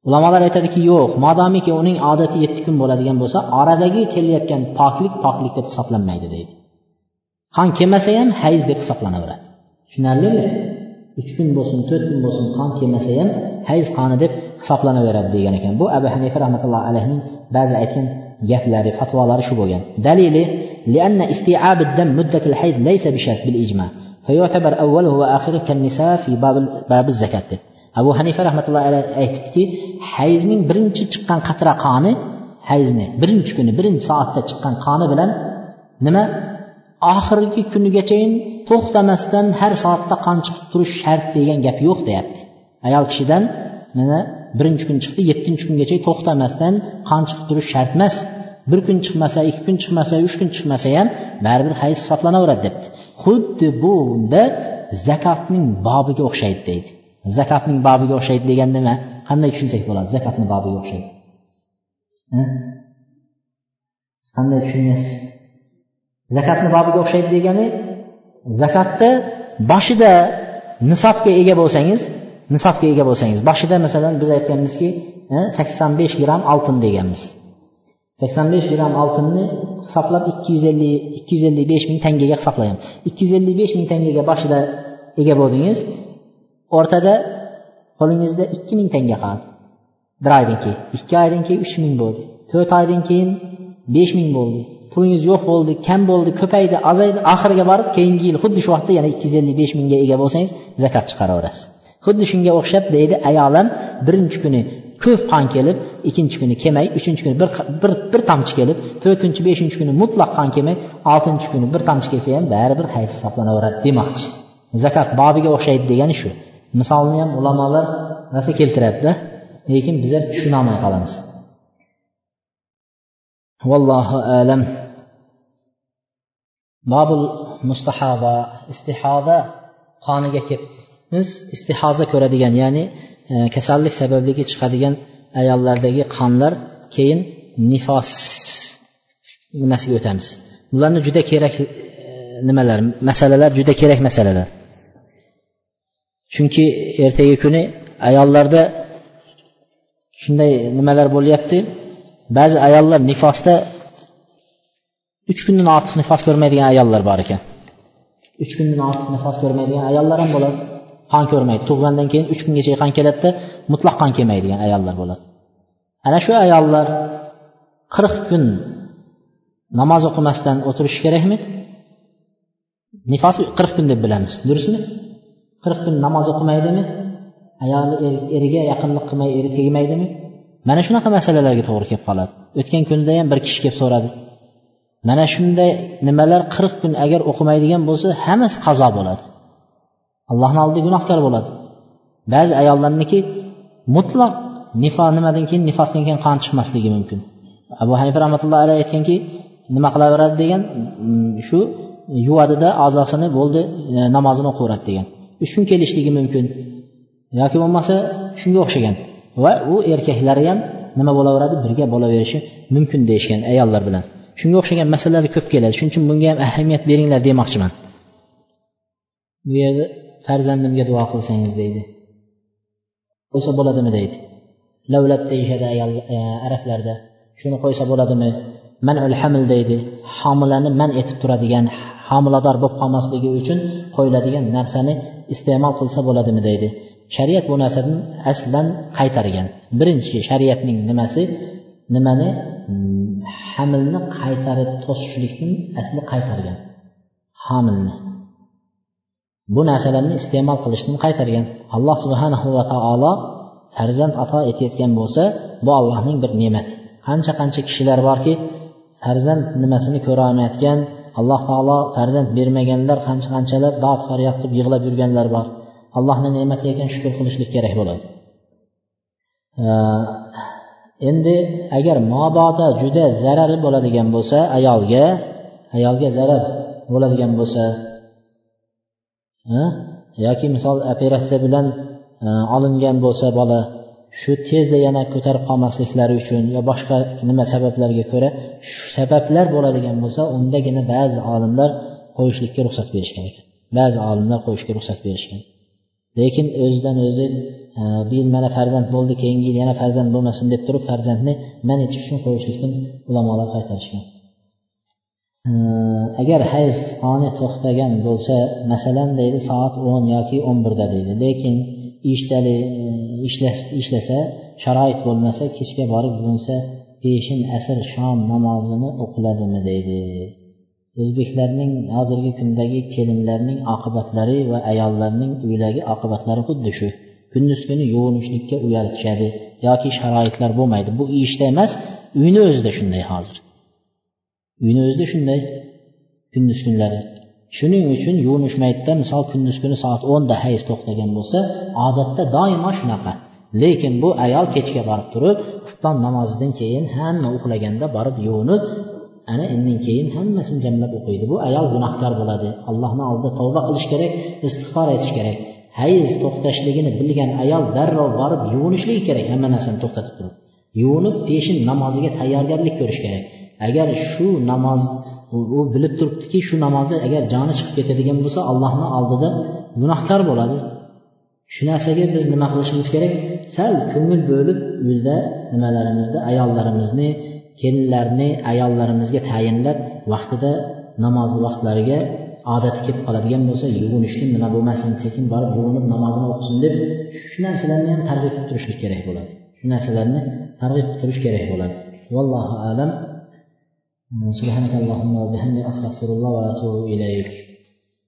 ulamolar aytadiki yo'q modomiki uning odati yetti kun bo'ladigan bo'lsa oradagi kelayotgan poklik poklik deb hisoblanmaydi deydi qon kelmasa ham hayz deb hisoblanaveradi tushunarlimi uch kun bo'lsin to'rt kun bo'lsin qon kelmasa ham hayz qoni deb hisoblanaveradi degan ekan bu abu hanifa rahmatullohi alayhining ba'zi aytgan gaplari fatvolari shu bo'lgan dalili لأن استيعاب الدم مدة الحيض ليس بشرط بالإجماع فيعتبر أوله وآخره كالنساء في باب باب الزكاة deb abu hanifa rahmatullohi alayhi aytibdiki hayzning birinchi chiqqan qatra qoni hayzni birinchi kuni birinchi soatda chiqqan qoni bilan nima oxirgi kunigachayin to'xtamasdan har soatda qon chiqib turish shart degan gap yo'q deyapti ayol kishidan mana birinchi kun chiqdi yettinchi kungacha to'xtamasdan qon chiqib turish shart emas bir kun chiqmasa ikki kun chiqmasa uch kun chiqmasa ham baribir hayz hisoblanaveradi debdi xuddi bunda zakotning bobiga o'xshaydi deydi. Zakotning bobiga o'xshaydi degan nima? Qanday tushunsak bo'ladi? Zakotni bobiga o'xshaydi. Qanday tushunyapsiz? Zakotni bobiga o'xshaydi degani zakotda boshida nisobga ega bo'lsangiz nisobga ega bo'lsangiz boshida masalan biz aytganmizki sakson besh gramm oltin deganmiz. Sakson besh gramm oltinni hisoblab ikki yuz ellik ikki yuz ellik besh ming tangaga hisoblaymiz. Ikki yuz ellik besh ming tangaga boshida ega bo'ldingiz. O'rtada qo'lingizda ikki ming tanga qoldi bir oydan keyin ikki oydan keyin uch ming bo'ldi. To'rt oydan keyin besh ming bo'ldi. Pulingiz yo'q bo'ldi kam bo'ldi ko'paydi azaydi. Oxiriga borib keyingi yil xuddi shu vaqtda yana ikki yuz ellik besh mingga ega bo'lsangiz zakat chiqaraverasiz. Xuddi shunga o'xshab deydi ayolam birinchi kuni ko'p qon kelib ikkinchi kuni kelmay uchinchi kuni bir, bir, bir tomchi kelib to'rtinchi beshinchi kuni mutlaq qon kelmay oltinchi kuni bir tomchi kelsa ham baribir hayz hisoblanaveradi demoqchi. Zakot bobiga o'xshaydi degani shu. Misolni ham ulamolar rosa keltiradida lekin bizlar tushunolmay qolamiz. Vallohu alam. Bobul mustahoba istihoda qoniga kelibmiz istihoza ko'radigan ya'ni kasallik sababligi chiqadigan ayollardagi qonlar keyin nifos nimasiga o'tamiz? Bularni juda kerak e, nimalar? Masalalar juda kerak masalalar. Chunki ertagi kuni ayollarda shunday nimalar bo'lyapti? Ba'zi ayollar nifosda uch kundan ortiq nifos ko'rmaydigan ayollar bor ekan. Uch kundan ortiq nifos ko'rmaydigan ayollar ham bo'ladi. Qon ko'rmaydi tug'gandan keyin uch kungacha qon keladida mutlaq qon kelmaydigan ayollar bo'ladi. Ana shu ayollar qirq kun namoz o'qimasdan o'tirishi kerakmi? Nifosi qirq kun deb bilamiz durustmi? Qirq kun namoz o'qimaydimi? Ayoli er-, eriga yaqinlik qilmay eri tegmaydimi? Mana shunaqa masalalarga to'g'ri kelib qoladi. O'tgan kunda ham bir kishi kelib so'radi. Mana shunday nimalar qirq kun agar o'qimaydigan bo'lsa hammasi qazo bo'ladi. Allohni oldida gunohkor bo'ladi. Ba'zi ayollarniki mutlaq nifo nimadan keyin nifosdan keyin qon chiqmasligi mumkin. Abu hanifa rahmatullohi alayhi aytganki nima qilaveradi degan mm, shu yuvadida a'zosini bo'ldi e, namozini o'qiveradi degan. Uch kun kelishligi mumkin. Yoki bo'lmasa shunga o'xshagan. Va u erkaklari ham nima bo'laveradi? Birga bo'laverishi mumkin deyishgan ayollar bilan. Shunga o'xshagan masalalar ko'p keladi. Shuning uchun bunga ham ahamiyat beringlar demoqchiman. Bu yerda farzandimga duo qilsangiz deydi. Qo'ysa bo'ladimi deydi. Lavlab deyishadi ayol e, arablarda. Shuni qo'ysa bo'ladimi? Manul hamil deydi. Homilani man etib turadigan homilador bo'lib qolmasligi uchun qo'yiladigan narsani iste'mol qilsa bo'ladimi deydi. Shariat bu narsani aslan qaytargan. Birinchi shariatning nimasi? Nimani? Hamilni qaytarib to'sishlikning asli qaytargan. Homilni bu narsalarni iste'mol qilishni qaytargan. Alloh subhanahu va taolo farzand ato etayotgan bo'lsa bu allohning bir ne'mati. Qancha qancha kishilar borki farzand nimasini ko'rolmayotgan alloh taolo farzand bermaganlar qancha qanchalar dod faryod qilib yig'lab yurganlar bor. Allohni ne'mati ekan shukur qilishlik kerak bo'ladi. Endi agar mobodo juda zarari bo'ladigan bo'lsa ayolga ayolga zarar bo'ladigan bo'lsa yoki misol operatsiya bilan e, olingan bo'lsa bola shu tezda yana ko'tarib qolmasliklari uchun yo boshqa nima sabablarga ko'ra shu sabablar bo'ladigan bo'lsa undagina ba'zi olimlar qo'yishlikka ruxsat berishgan ekan. Ba'zi olimlar qo'yishga ruxsat berishgan. Lekin o'zidan o'zi e, bu yil mana farzand bo'ldi keyingi yil yana farzand bo'lmasin deb turib farzandni man etish uchun qo'yishlikdan ulamolar qaytarishgan. Agar hayz qoni to'xtagan bo'lsa masalan deydi soat o'n yoki o'n birda deydi. Lekin ishtali e, ishlasa sharoit bo'lmasa kechga borib yuvinsa peshin asr shom namozini o'qiladimi deydi. O'zbeklarning hozirgi kundagi kelinlarning oqibatlari va ayollarning uydagi oqibatlari xuddi shu. Kunduz kuni yuvinishlikka uyalishadi yoki sharoitlar bo'lmaydi. Bu ishda emas uyni o'zida shunday hozir. Uyni o'zida shunday kunduz kunlari. Shuning uchun yuvinishmaydida misol kunduz kuni soat o'nda hayz to'xtagan bo'lsa odatda doimo shunaqa. Lekin bu ayol kechga borib turib xufton namozidan keyin hamma uxlaganda borib yuvinib ana undan keyin hammasini jamlab o'qiydi. Bu ayol gunohkor bo'ladi. Allohni oldida tavba qilish kerak istig'for aytish kerak. Hayz to'xtashligini bilgan ayol darrov borib yuvinishligi kerak hamma narsani to'xtatib turib. Yuvinib peshin namoziga tayyorgarlik ko'rish kerak. Agar shu namoz u bilib turibdiki shu namozda agar joni chiqib ketadigan bo'lsa allohni oldida gunohkor bo'ladi. Shu narsaga biz nima qilishimiz kerak? Sal ko'ngil bo'lib uyda nimalarimizni ayollarimizni kelinlarni ayollarimizga tayinlab vaqtida namoz vaqtlariga odati kelib qoladigan bo'lsa yuvinishdan nima bo'lmasin sekin borib yuvinib namozini o'qisin deb shu narsalarni ham targ'ib qilib turishlik kerak bo'ladi. Shu narsalarni targ'ib qilib turish kerak bo'ladi. Vallohu alam. سبحانك اللهم وبحمدك أستغفر الله وأتوب إليك.